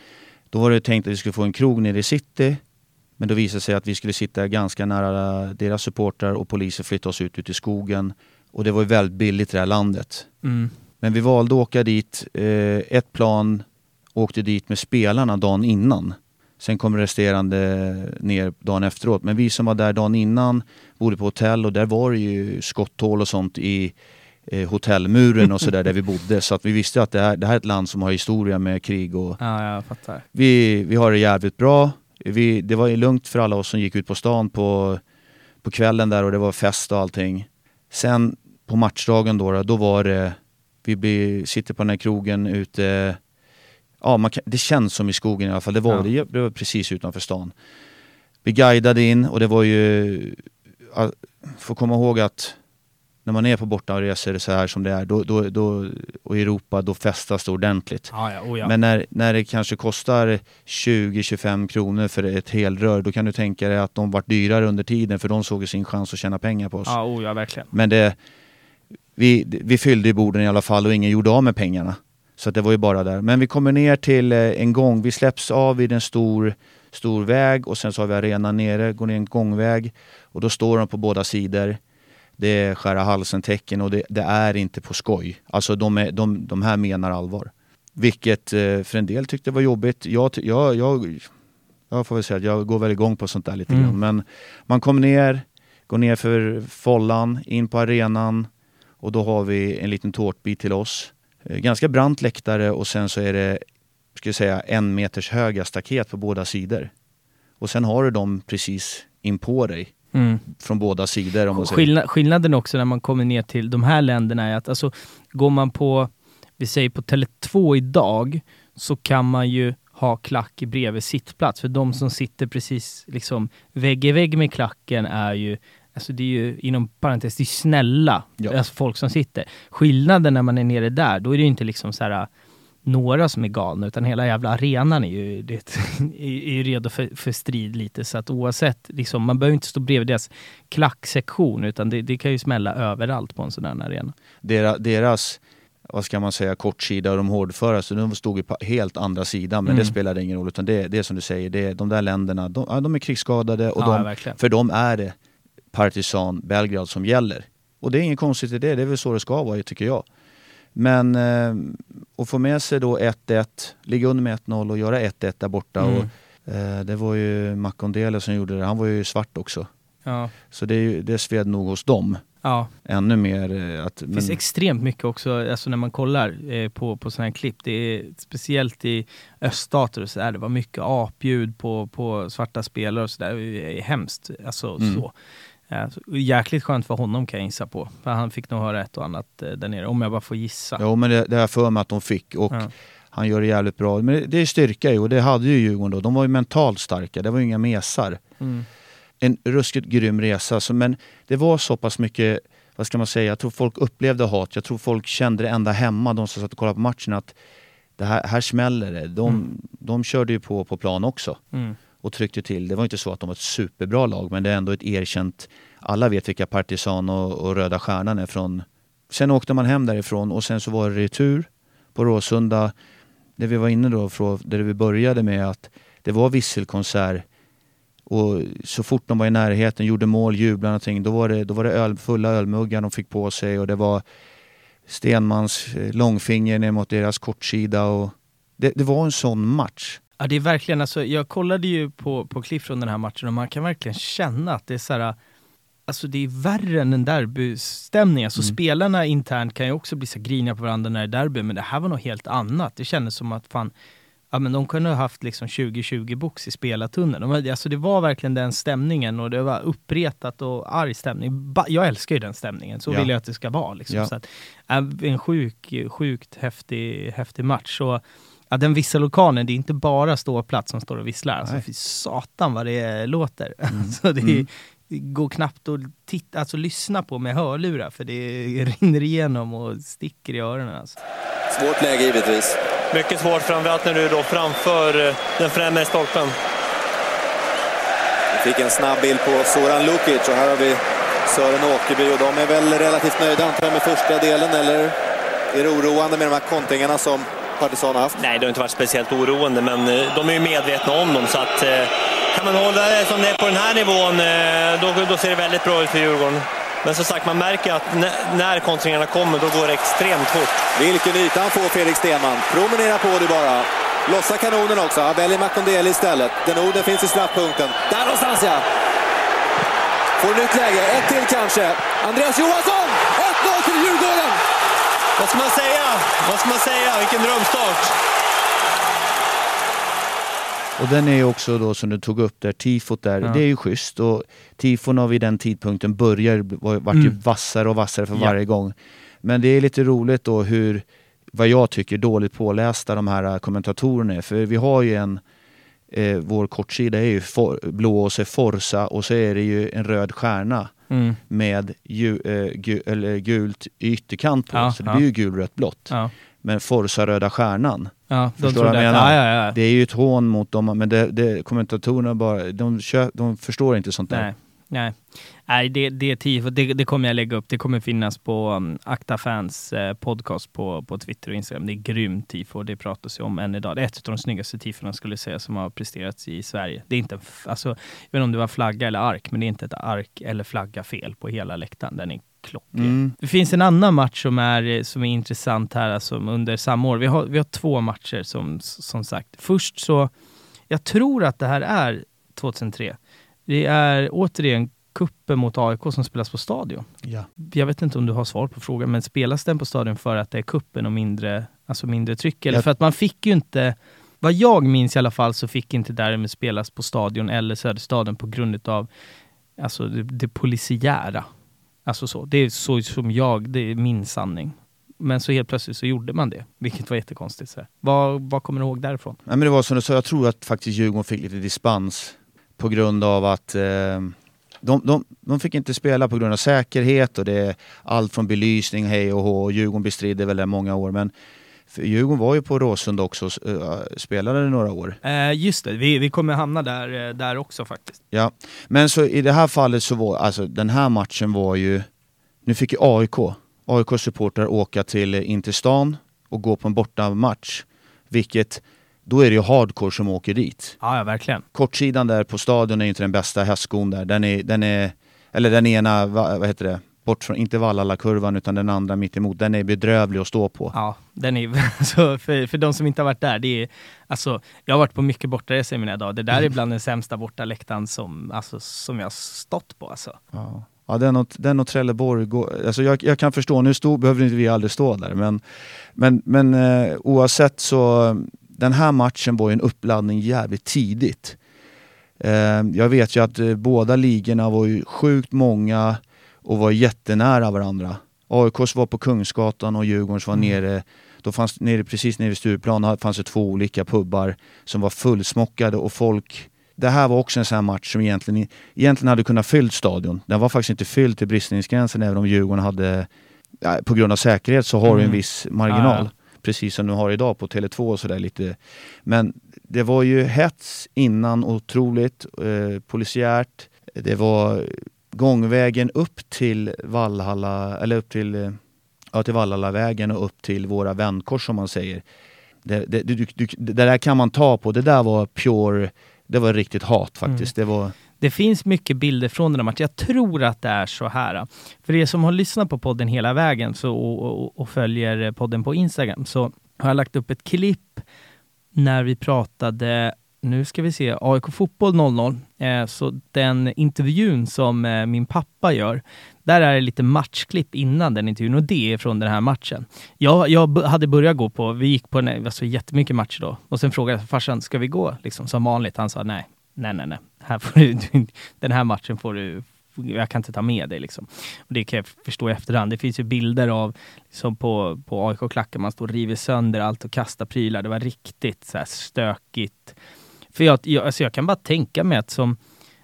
Då var det tänkt att vi skulle få en krog nere i city. Men då visade det sig att vi skulle sitta ganska nära deras supportrar och polisen flyttade oss ut, ut i skogen. Och det var ju väldigt billigt i det här landet. Mm. Men vi valde att åka dit, eh, ett plan åkte dit med spelarna dagen innan. Sen kom resterande ner dagen efteråt. Men vi som var där dagen innan bodde på hotell och där var det ju skotthål och sånt i eh, hotellmuren och sådär där vi bodde. Så att vi visste att det här, det här är ett land som har historia med krig och Ja, jag fattar. vi, vi har det jävligt bra. Vi, det var ju lugnt för alla oss som gick ut på stan på, på kvällen där och det var fest och allting. Sen på matchdagen då, då, då var det, vi blir, sitter på den här krogen ute, ja kan, det känns som i skogen i alla fall, det var, Ja. det, det var precis utanför stan. Vi guidade in och det var ju, får komma ihåg att när man är på bortaresor så här som det är, då, då, då, och i Europa, då festas det ordentligt. Ja, ja, oh, ja. Men när, när det kanske kostar 20-25 kronor för ett helrör, då kan du tänka dig att de vart dyrare under tiden för de såg ju sin chans att tjäna pengar på oss. ja, oh, ja, verkligen. Men det, vi, vi fyllde i borden i alla fall och ingen gjorde av med pengarna. Så det var ju bara där. Men vi kommer ner till eh, en gång, vi släpps av vid en stor, stor väg och sen så har vi arenan nere, går ner en gångväg och då står de på båda sidor. Det är skära halsen-tecken och det, det är inte på skoj. Alltså de, är, de, de här menar allvar. Vilket eh, för en del tyckte var jobbigt. Jag, jag, jag, jag får väl säga att jag går väl igång på sånt där lite Mm. grann. Men man kom ner, går ner för follan, in på arenan och då har vi en liten tårtbit till oss. Eh, Ganska brant läktare och sen så är det, ska jag säga, en meters höga staket på båda sidor. Och sen har du dem precis in på dig Mm. från båda sidor. Om man säger. Skillnad, skillnaden också när man kommer ner till de här länderna är att alltså, går man på, vi säger på Tele2 idag, så kan man ju ha klack bredvid sittplats. För de som sitter precis liksom vägg i vägg med klacken är ju Alltså det är ju inom parentes, det är snälla Ja. alltså folk som sitter. Skillnaden när man är nere där, då är det ju inte liksom så här några som är galna, utan hela jävla arenan är ju, det, är ju redo för, för strid lite. Så att oavsett, liksom, man behöver inte stå bredvid deras klacksektion, utan det, det kan ju smälla överallt på en sån här arena. Deras, deras, vad ska man säga, kortsida och de hårdföra, så de stod ju på helt andra sidan. Men Mm. det spelade ingen roll, utan det, det är som du säger, det, de där länderna, de, de är krigsskadade och ja, de, för dem är det Partizan Belgrad som gäller. Och det är inget konstigt i det, det är väl så det ska vara tycker jag. Men eh, att få med sig då 1-1, ligga under med 1-0 och göra 1-1 där borta. Mm. Och, eh, det var ju Makondele som gjorde det, han var ju svart också. Ja, Så det, är det sved nog hos dem ja. ännu mer. eh, Att, Det finns extremt mycket också, alltså när man kollar eh, på, på sådana här klipp. Det är speciellt i öststater och sådär, det var mycket apljud på, på svarta spelare och sådär. Det är hemskt. Alltså Mm. så. Eh. Jäkligt skönt för honom kan jag gissa på. För han fick nog höra ett och annat eh, där nere, om jag bara får gissa. Jo men det, det har för mig att de fick och Ja. han gör det jävligt bra. Men det, det är styrka ju och det hade ju Djurgården då. De var ju mentalt starka, det var ju inga mesar. Mm. en ruskigt grym resa. Så, men det var så pass mycket, vad ska man säga, jag tror folk upplevde hat. Jag tror folk kände det ända hemma, de som satt och kollade på matchen, att det här, här smäller det. De, Mm. de körde ju på på plan också Mm och tryckte till. Det var inte så att de var ett superbra lag, men det är ändå ett erkänt... Alla vet vilka Partisan och, och Röda Stjärnan är från. Sen åkte man hem därifrån och sen så var det retur på Råsunda. Det vi var inne då, från, där vi började med att det var visselkonsert och så fort de var i närheten, gjorde mål, jublade någonting, då var det, då var det öl, fulla ölmuggar de fick på sig och det var Stenmans eh, långfinger ner mot deras kortsida. Och det, det var en sån match. Ja det är verkligen, alltså, jag kollade ju på, på klipp från den här matchen och man kan verkligen känna att det är så här, Alltså det är värre än en derbystämning. Alltså mm. spelarna internt kan ju också bli så griniga på varandra när det är derby, men det här var något helt annat. Det kändes som att fan, ja men de kunde ha haft liksom 20-20 box i spelartunneln. De, alltså det var verkligen den stämningen och det var uppretat och arg stämning. Jag älskar ju den stämningen, så ja. vill jag att det ska vara. Liksom. Ja. Så att, en sjuk, sjukt häftig, häftig match. Så, Ja, den visselorkanen, det är inte bara ståplats som står och visslar. Alltså, fy satan vad det låter. Mm. alltså, det, mm. det, går knappt att titta, alltså, lyssna på med hörlurar för det rinner igenom och sticker i öronen. Alltså. Svårt läge givetvis. Mycket svårt, framförallt när du är då framför eh, den främre stolpen. Vi fick en snabb bild på Soran Lukic och här har vi Sören Åkerby och de är väl relativt nöjda antar jag med första delen eller är det oroande med de här kontringarna som Partisan har haft? Nej, det har inte varit speciellt oroande, men eh, de är ju medvetna om dem. Så att, eh, kan man hålla det som det är på den här nivån, då, då ser det väldigt bra ut för Djurgården. Men som sagt, man märker att när kontringarna kommer, då går det extremt fort. Vilken yta han får, Fredrik Stenman. Promenera på det bara. Lossa kanonen också. Han väljer Makondeli istället. Den orden finns i straffpunkten. Där någonstans ja! Får nytt läge. Ett till kanske. Andreas Johansson! 1-0 till Djurgården! Vad ska man säga? Vad ska man säga? Vilken drömstart! Och den är ju också då som du tog upp där, tifot där, ja. det är ju schysst. Och tifona vid den tidpunkten börjar, vart ju mm. vassare och vassare för ja. varje gång. Men det är lite roligt då hur, vad jag tycker, dåligt pålästa de här kommentatorerna är. För vi har ju en, eh, vår kortsida är ju for, blå och så Forza och så är det ju en röd stjärna mm. med ju, eh, gu, eller gult ytterkant på. Ja, så det blir ju gulrött blått. Men Forza röda stjärnan. Ja, Förstår du vad jag menar? Ja, ja, ja. Det är ju ett hån mot dem, men det, det, kommentatorerna bara, de, kö, de förstår inte sånt där. Nej, nej. nej det, det, det, det kommer jag lägga upp. Det kommer finnas på um, Akta Fans eh, podcast på, på Twitter och Instagram. Det är grymt tifo och det pratas ju om än idag. Det är ett av de snyggaste tifona skulle jag säga som har presterats i Sverige. Det är inte, alltså, jag vet inte om det var flagga eller ark, men det är inte ett ark eller flagga fel på hela läktaren. Den är. Mm. Det finns en annan match som är, som är intressant här, alltså under samma år. Vi har, vi har två matcher som, som sagt. Först så, jag tror att det här är 2003. Det är återigen kuppen mot AIK som spelas på Stadion. Ja. Jag vet inte om du har svar på frågan, men spelas den på Stadion för att det är kuppen och mindre, alltså mindre tryck? Eller ja. för att man fick ju inte, vad jag minns i alla fall, så fick inte därmed spelas på Stadion eller Söderstaden på grund av alltså det, det polisiära. Alltså så. Det är så som jag, det är min sanning. Men så helt plötsligt så gjorde man det, vilket var jättekonstigt. Så vad, vad kommer du ihåg därifrån? Ja, men det var som du sa, jag tror att faktiskt Djurgården fick lite dispens på grund av att eh, de, de, de, fick inte spela på grund av säkerhet och det är allt från belysning, hej och hå. Djurgården bestridde väl det många år. Men för Djurgården var ju på Råsunda också och spelade några år. Eh, just det, vi, vi kommer hamna där, eh, där också faktiskt. Ja, men så i det här fallet så var, alltså den här matchen var ju, nu fick ju AIK, AIKs supportrar åka till in till stan och gå på en bortamatch. Vilket, då är det ju hardcore som åker dit. Ja, ja verkligen. Kortsidan där på stadion är inte den bästa hästskon där. Den är, den är, eller den ena, vad heter det? bort från, inte Vallala-kurvan utan den andra mitt emot. den är bedrövlig att stå på. Ja, den är, alltså, för, för de som inte har varit där, det är, alltså, jag har varit på mycket bortaresor i mina dagar. Det där är mm. bland den sämsta bortaläktaren som, alltså, som jag har stått på. Alltså. Ja. Ja, den och, den och Trelleborg, går, alltså jag, jag kan förstå, nu stod, behöver inte vi aldrig stå där, men, men, men eh, oavsett så, den här matchen var ju en uppladdning jävligt tidigt. Eh, jag vet ju att eh, båda ligorna var ju sjukt många och var jättenära varandra. AIKs var på Kungsgatan och Djurgårdens var mm. nere då fanns nere, precis nere vid Stureplan fanns det två olika pubbar som var fullsmockade och folk det här var också en sån här match som egentligen, egentligen hade kunnat fyllt stadion. Den var faktiskt inte fylld till bristningsgränsen även om Djurgården hade, på grund av säkerhet så har mm. du en viss marginal. Precis som du har idag på Tele2 och sådär lite. Men det var ju hets innan otroligt, eh, polisiärt. Det var gångvägen upp till Vallhalla, eller upp till, ja, till Vallhallavägen och upp till våra väntkors som man säger. Det, det, det, det, där kan man ta på. Det där var pure det var riktigt hat faktiskt. Det var... Det finns mycket bilder från den här matchen. Jag tror att det är så här. För er som har lyssnat på podden hela vägen så, och, och, och följer podden på Instagram så har jag lagt upp ett klipp när vi pratade nu ska vi se, AIK Fotboll 00. Eh, så den intervjun som eh, min pappa gör, där är det lite matchklipp innan den intervjun och det är från den här matchen. Jag, jag hade börjat gå på, vi gick på en, alltså, jättemycket matcher då och sen frågade jag farsan, ska vi gå? Liksom som vanligt. Han sa nej, nej, nej, nej. Här får du, den här matchen får du, jag kan inte ta med dig liksom. Och det kan jag förstå i efterhand. Det finns ju bilder av, liksom på, på AIK-klacken, man står och river sönder allt och kastar prylar. Det var riktigt så här stökigt. För jag, jag, alltså jag kan bara tänka mig att som,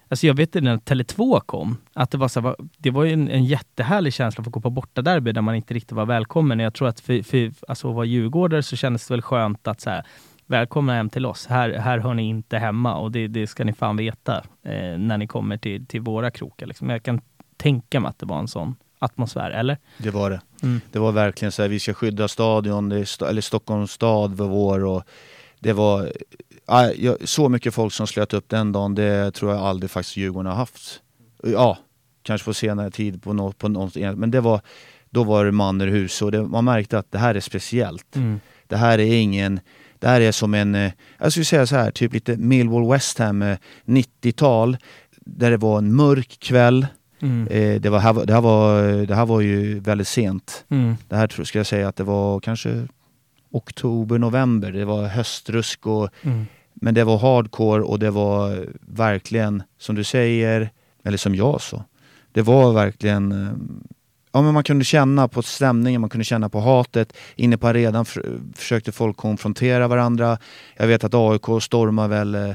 alltså jag vet när Tele2 kom, att det var, så här, det var en, en jättehärlig känsla för att gå på bortaderby där man inte riktigt var välkommen. Jag tror att för, för alltså att vara djurgårdare så kändes det väl skönt att så här, välkomna hem till oss. Här, här hör ni inte hemma och det, det ska ni fan veta eh, när ni kommer till, till våra krokar. Liksom. Jag kan tänka mig att det var en sån atmosfär, eller? Det var det. Mm. Det var verkligen så här, vi ska skydda stadion, är, eller Stockholms stad var vår och det var ja, så mycket folk som slöt upp den dagen, det tror jag aldrig faktiskt Djurgården har haft. Ja, kanske på senare tid på något, på något men det var, då var det man ur hus och det, man märkte att det här är speciellt. Mm. Det här är ingen, det här är som en, eh, jag skulle säga så här, typ lite Millwall West Ham 90-tal, där det var en mörk kväll. Mm. Eh, det, var, det, här var, det här var ju väldigt sent. Mm. Det här tror, ska jag säga att det var kanske oktober, november. Det var höstrusk och Mm. men det var hardcore och det var verkligen, som du säger, eller som jag sa, det var verkligen eh, Ja, men man kunde känna på stämningen, man kunde känna på hatet. Inne på arenan för, försökte folk konfrontera varandra. Jag vet att AIK stormar väl eh,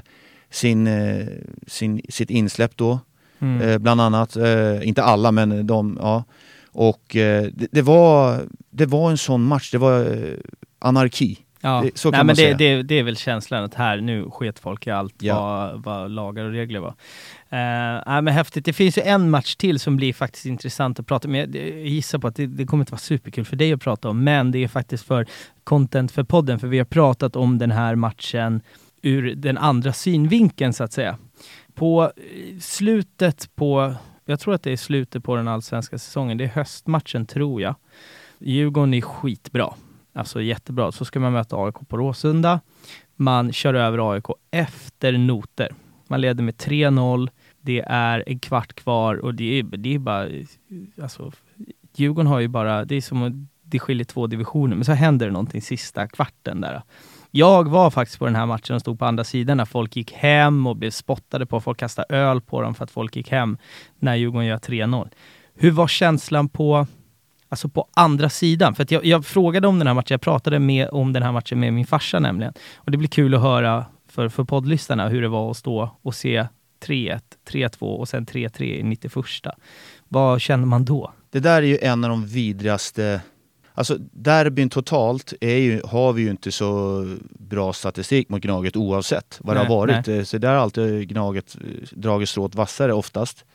sin, eh, sin, sitt insläpp då, Mm. eh, bland annat. Eh, inte alla, men de, ja. Och eh, det, det, var, det var en sån match, det var eh, anarki. Ja. Det- så kan Nej, man men det, säga. det, det är väl känslan att här, nu sket folk i allt Ja. vad, vad lagar och regler var. Uh, nej, men häftigt. Det finns ju en match till som blir faktiskt intressant att prata om. Jag, jag gissar på att det, det kommer inte vara superkul för dig att prata om, men det är faktiskt för content för podden, för vi har pratat om den här matchen ur den andra synvinkeln så att säga. På eh, slutet på, jag tror att det är slutet på den allsvenska säsongen, det är höstmatchen tror jag. Djurgården är skitbra. Alltså jättebra. Så ska man möta AIK på Råsunda. Man kör över AIK efter noter. Man leder med 3-0. Det är en kvart kvar och det är, det är bara... Alltså, Djurgården har ju bara... Det är som att det skiljer två divisioner, men så händer det någonting sista kvarten där. Jag var faktiskt på den här matchen och stod på andra sidan när folk gick hem och blev spottade på. Folk kastade öl på dem för att folk gick hem när Djurgården gör 3-0. Hur var känslan på Alltså på andra sidan. För att jag, jag frågade om den här matchen, jag pratade med, om den här matchen med min farsa nämligen. Och det blir kul att höra för, för poddlyssnarna hur det var att stå och se 3-1, 3-2 och sen 3-3 i 91. Vad känner man då? Det där är ju en av de vidrigaste... Alltså derbyn totalt är ju, har vi ju inte så bra statistik mot Gnaget oavsett vad det Nej, har varit. nej. Eh, Så där har alltid Gnaget eh, dragit strået vassare oftast.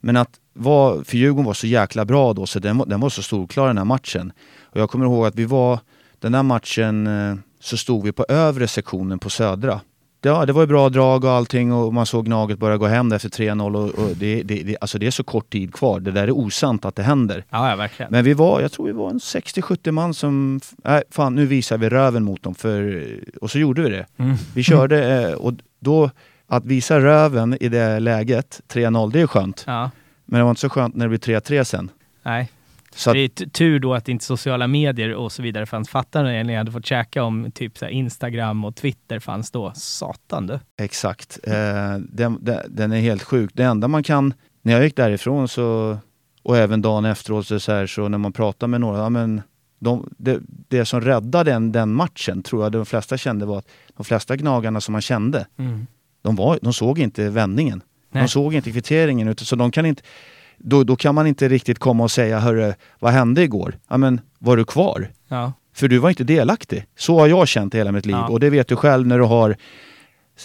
Men att var, för Djurgården var så jäkla bra då så den, var- den var så storklar den här matchen. Och jag kommer ihåg att vi var, den där matchen eh, så stod vi på övre sektionen på södra. Ja, det var ju bra drag och allting och man såg Gnaget börja gå hem efter 3-0 och, och det, det, det, alltså det är så kort tid kvar. Det där är osant att det händer. Ja, ja verkligen. Men vi var, jag tror vi var en 60-70 man som, nej fan nu visar vi röven mot dem för, och så gjorde vi det. Mm. Vi körde eh, och då, att visa röven i det läget, 3-0, det är skönt. Ja, Men det var inte så skönt när det blev 3-3 sen. nej. Så att, Det är tur då att inte sociala medier och så vidare fanns. Fattar ni när jag hade fått käka om typ så Instagram och Twitter fanns då? Satan du. exakt. Eh, den, den, den är helt sjuk. Det enda man kan, när jag gick därifrån så, och även dagen efteråt så, så, här, så när man pratar med några, ja, men de, det, det som räddade den, den matchen tror jag de flesta kände var att de flesta gnagarna som man kände, Mm. de, var, de såg inte vändningen. Nej. De såg inte kvitteringen. Så de kan inte, då, då kan man inte riktigt komma och säga, hörru, vad hände igår? Ja men, var du kvar? Ja. För du var inte delaktig. Så har jag känt hela mitt liv. Ja. Och det vet du själv när du har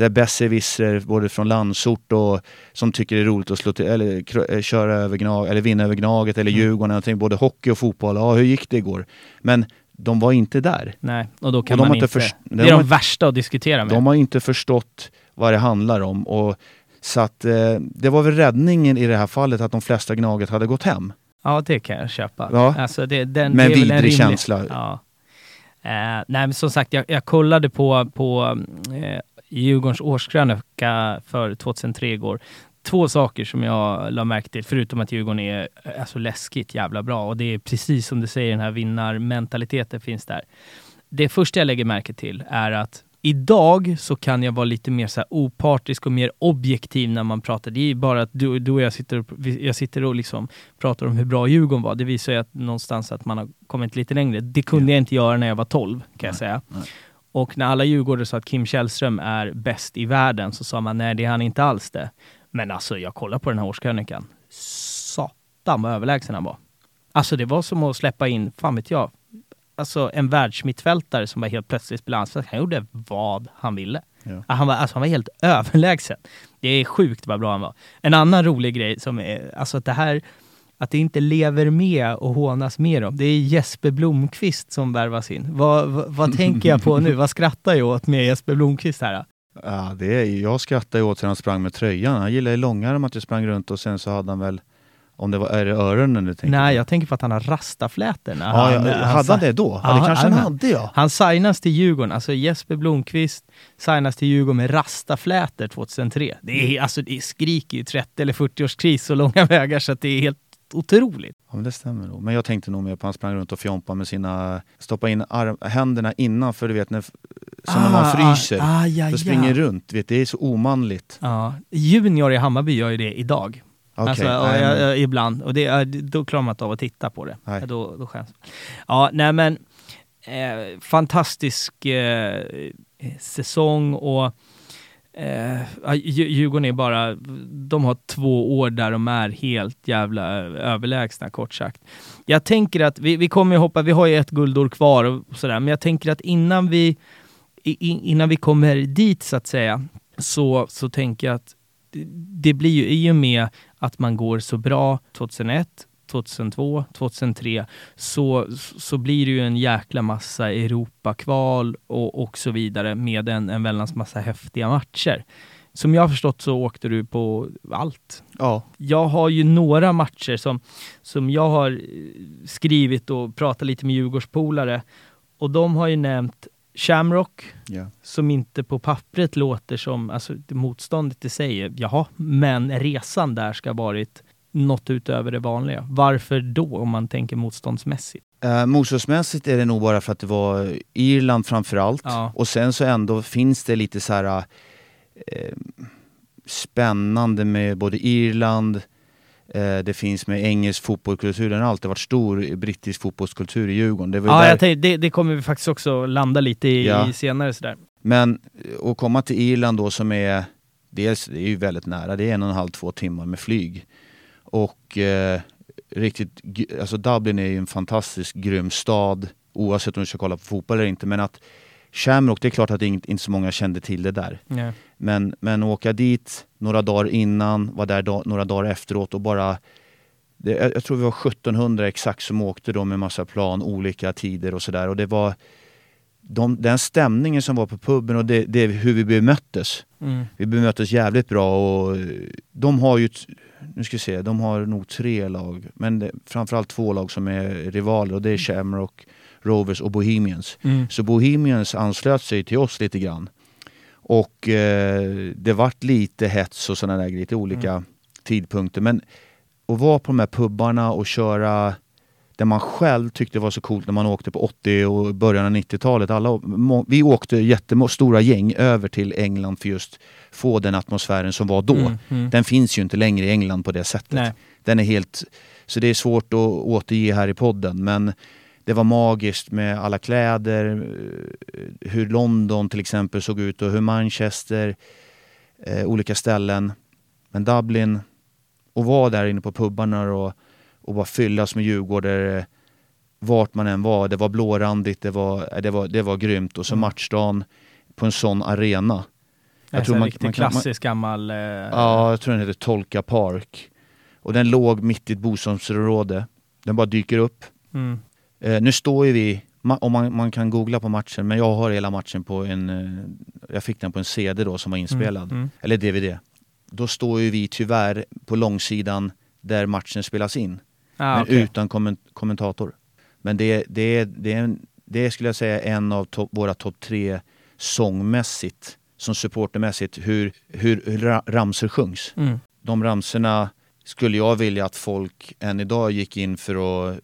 besserwisser både från landsort och som tycker det är roligt att slå till, eller eh, köra över gnag, eller vinna över Gnaget eller Mm. Djurgården. någonting. Både hockey och fotboll. Ja, hur gick det igår? Men de var inte där. Nej, och då kan Och de man inte inte... förs- det de är de inte- värsta att diskutera med. De har inte förstått vad det handlar om. Och, så att eh, det var väl räddningen i det här fallet att de flesta Gnaget hade gått hem. Ja, det kan jag köpa. Ja. Alltså det, den, Med det vidrig rimlig- känsla. Ja. Eh, nej, men som sagt, jag, jag kollade på, på eh, Djurgårdens årskrönika för 2003 igår. Två saker som jag la märke till, förutom att Djurgården är eh, alltså, läskigt jävla bra. Och det är precis som du säger, den här vinnarmentaliteten finns där. Det första jag lägger märke till är att Idag så kan jag vara lite mer så opartisk och mer objektiv när man pratar. Det är bara att du, du och jag sitter och, jag sitter och liksom pratar om hur bra Djurgården var. Det visar ju att någonstans att man har kommit lite längre. Det kunde jag inte göra när jag var 12 kan jag säga. nej. Och när alla Djurgårdare sa att Kim Källström är bäst i världen så sa man nej, det är han inte alls det. Men alltså, jag kollar på den här årskrönikan. Satan vad överlägsen han var. Alltså det var som att släppa in, fan vet jag, alltså en världsmittfältare som var helt plötsligt spelade. Han gjorde vad han ville. Ja. Han, var, alltså han var helt överlägsen. Det är sjukt vad bra han var. En annan rolig grej som är, alltså att det här, att det inte lever med och hånas mer om. Det är Jesper Blomqvist som värvas in. Vad, vad, vad tänker jag på nu? Vad skrattar jag åt med Jesper Blomqvist här? Ja, det är, jag skrattade åt när han sprang med tröjan. Han gillade långärmat, jag sprang runt och sen så hade han väl, om det var, är det öronen du tänker Nej, på? jag tänker på att han har rastaflätor. när Ja, ja, när hade han det då? Ja, Ja, det kanske han han- hade ja. Han signas till Djurgården, alltså Jesper Blomqvist signas till Djurgården med rastaflätor 2003. Det, är, alltså, det skriker ju 30 eller 40-årskris så långa vägar så att det är helt otroligt. Ja, men det stämmer nog. Men jag tänkte nog mer på att han sprang runt och fjompade med sina, stoppa in arm, händerna innanför, du vet, när, som när man fryser. Ah, ah, ja, springer ja. runt, vet, det är så omanligt. Ja. Junior i Hammarby gör ju det idag. Okej, Alltså, och jag, jag, ibland. Och det, då klarar man inte av att titta på det. Nej. Då, då skäms. Ja, nej men eh, fantastisk eh, säsong och eh, Djurgården är bara, de har två år där de är helt jävla överlägsna kort sagt. Jag tänker att vi, vi kommer ju hoppa, vi har ju ett guldår kvar och sådär, men jag tänker att innan vi, innan vi kommer dit så att säga, så, så tänker jag att det- det blir ju i och med att man går så bra 2001, 2002, 2003 så, så blir det ju en jäkla massa Europakval och, och så vidare med en, en väldans massa häftiga matcher. Som jag har förstått så åkte du på allt. Ja, Jag har ju några matcher som, som jag har skrivit och pratat lite med Djurgårdspolare och de har ju nämnt Shamrock, ja. som inte på pappret låter som, alltså det motståndet i sig, jaha, men resan där ska ha varit något utöver det vanliga. Varför då om man tänker motståndsmässigt? Eh, motståndsmässigt är det nog bara för att det var Irland framför allt. Ja. Och sen så ändå finns det lite så här eh, spännande med både Irland, det finns med engelsk fotbollskultur. Den har alltid varit stor brittisk fotbollskultur i Djurgården. Det Ja, där- tänkte, det, det kommer vi faktiskt också landa lite i, Ja. i senare sådär. Men eh, att komma till Irland då som är, dels det är ju väldigt nära, det är en och en halv, två timmar med flyg. Och eh, riktigt, alltså Dublin är ju en fantastisk grym stad oavsett om du ska kolla på fotboll eller inte. Men att Shamrock, det är klart att inte, inte så många kände till det där. Ja. Men, men åka dit några dagar innan, var där da, några dagar efteråt och bara det, jag, jag tror vi var 1700 exakt som åkte då med massa plan, olika tider och sådär. Och det var de, den stämningen som var på puben och det, det hur vi bemöttes. Mm. Vi bemöttes jävligt bra och de har ju, nu ska vi se, de har nog tre lag, men det, framförallt två lag som är rivaler och det är Shamrock, Rovers och Bohemians. Mm. Så Bohemians anslöt sig till oss lite grann. Och eh, det vart lite hets och sådana där grejer, lite olika tidpunkter. Men att vara på de här pubbarna och köra det man själv tyckte var så coolt när man åkte på 80 och början av 90-talet. Alla, må- vi åkte jättestora gäng över till England för just få den atmosfären som var då. Mm, mm. Den finns ju inte längre i England på det sättet. Nej. Den är helt... Så det är svårt att återge här i podden. Men det var magiskt med alla kläder, eh, hur London till exempel såg ut och hur Manchester, eh, olika ställen. Men Dublin, och vara där inne på pubbarna och, och bara fyllas med djurgårdare eh, vart man än var. Det var blårandigt, det var, eh, det var, det var grymt. Och så Mm. matchdagen på en sån arena. Jag tror man, riktigt klassisk gammal... Eh, Ja, jag tror den heter Tolka Park. Och den låg mitt i ett bostadsområde. Den bara dyker upp. Mm. Eh, nu står ju vi om man, man kan googla på matchen, men jag har hela matchen på en... eh, Jag fick den på en CD då som var inspelad. Mm. Eller DVD. Då står ju vi tyvärr på långsidan där matchen spelas in. Ah, men okej. utan komment- kommentator. Men det, det, det, är en, det skulle jag säga är en av topp- våra topp tre sångmässigt, som supportermässigt, hur, hur, hur ra- ramsor sjungs. Mm. De ramsorna skulle jag vilja att folk än idag gick in för att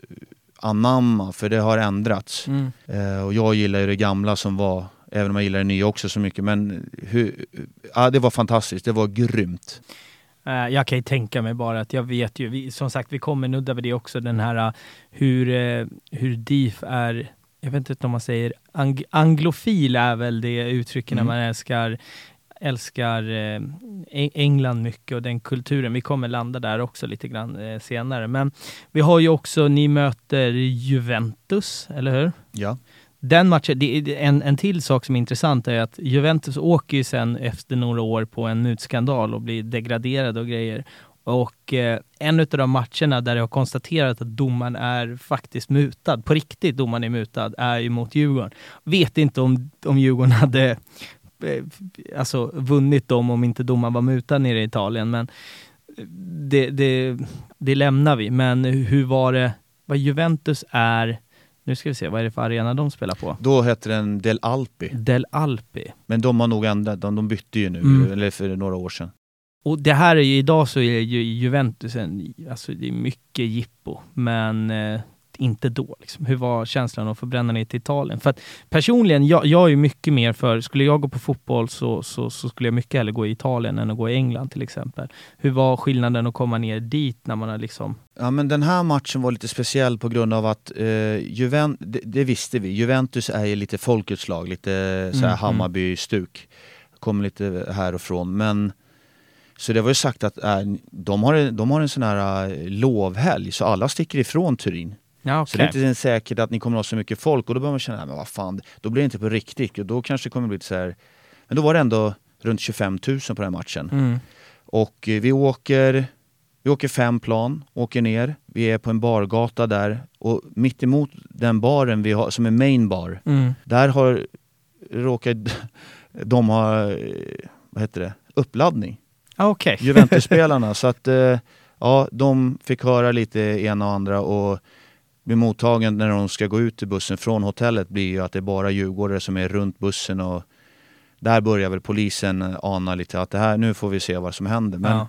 anamma, för det har ändrats. Mm. Eh, och jag gillar ju det gamla som var, även om jag gillar det nya också så mycket. Men hur, ja, det var fantastiskt, det var grymt. Eh, Jag kan ju tänka mig bara att jag vet ju, vi, som sagt vi kommer nudda vid det också, den här uh, hur, eh, hur DIF är, jag vet inte om man säger, ang anglofil är väl det uttrycket när Mm. man älskar älskar eh, Eng- England mycket och den kulturen. Vi kommer landa där också lite grann eh, senare. Men vi har ju också, ni möter Juventus, eller hur? Ja. Den matchen, en, en till sak som är intressant är att Juventus åker ju sen efter några år på en mutskandal och blir degraderade och grejer. Och eh, en av de matcherna där jag har konstaterat att domaren är faktiskt mutad, på riktigt domaren är mutad, är ju mot Djurgården. Vet inte om, om Djurgården hade alltså, vunnit dem om inte domaren var mutad nere i Italien, men det, det, det lämnar vi. Men hur var det, vad Juventus är, nu ska vi se, vad är det för arena de spelar på? Då hette den Del Alpi. Del Alpi. Men de har nog ändrat, de, de bytte ju nu, Mm. eller för några år sedan. Och det här är ju, idag så är ju Juventus en, alltså det är mycket jippo, men eh, inte då. Liksom. Hur var känslan att få bränna ner till Italien? För att personligen, jag, jag är mycket mer för, skulle jag gå på fotboll så, så, så skulle jag mycket hellre gå i Italien än att gå i England till exempel. Hur var skillnaden att komma ner dit när man har liksom... Ja men den här matchen var lite speciell på grund av att eh, Juven, det, det visste vi, Juventus är ju lite folkets lag, lite så här Mm, Hammarby-stuk. Kommer lite här och från men så det var ju sagt att äh, de, har, en- de har en sån här äh, lovhelg så alla sticker ifrån Turin. Ja, Så det är inte säkert att ni kommer ha så mycket folk och då börjar man känna, "Nej, men vad fan, då blir det inte på riktigt och då kanske det kommer bli så här. Men då var det ändå runt 25 000 på den här matchen. Mm. Och eh, vi åker, vi åker fem plan, åker ner. Vi är på en bargata där och mitt emot den baren vi har, som är main bar, Mm. där har råkat de ha, eh, vad heter det, uppladdning. Ah, Okej. Juventus-spelarna. så att eh, ja, de fick höra lite ena och andra och blir mottagen när de ska gå ut till bussen från hotellet blir ju att det är bara djurgårdare som är runt bussen och där börjar väl polisen eh, ana lite att det här, nu får vi se vad som händer. Men Ja.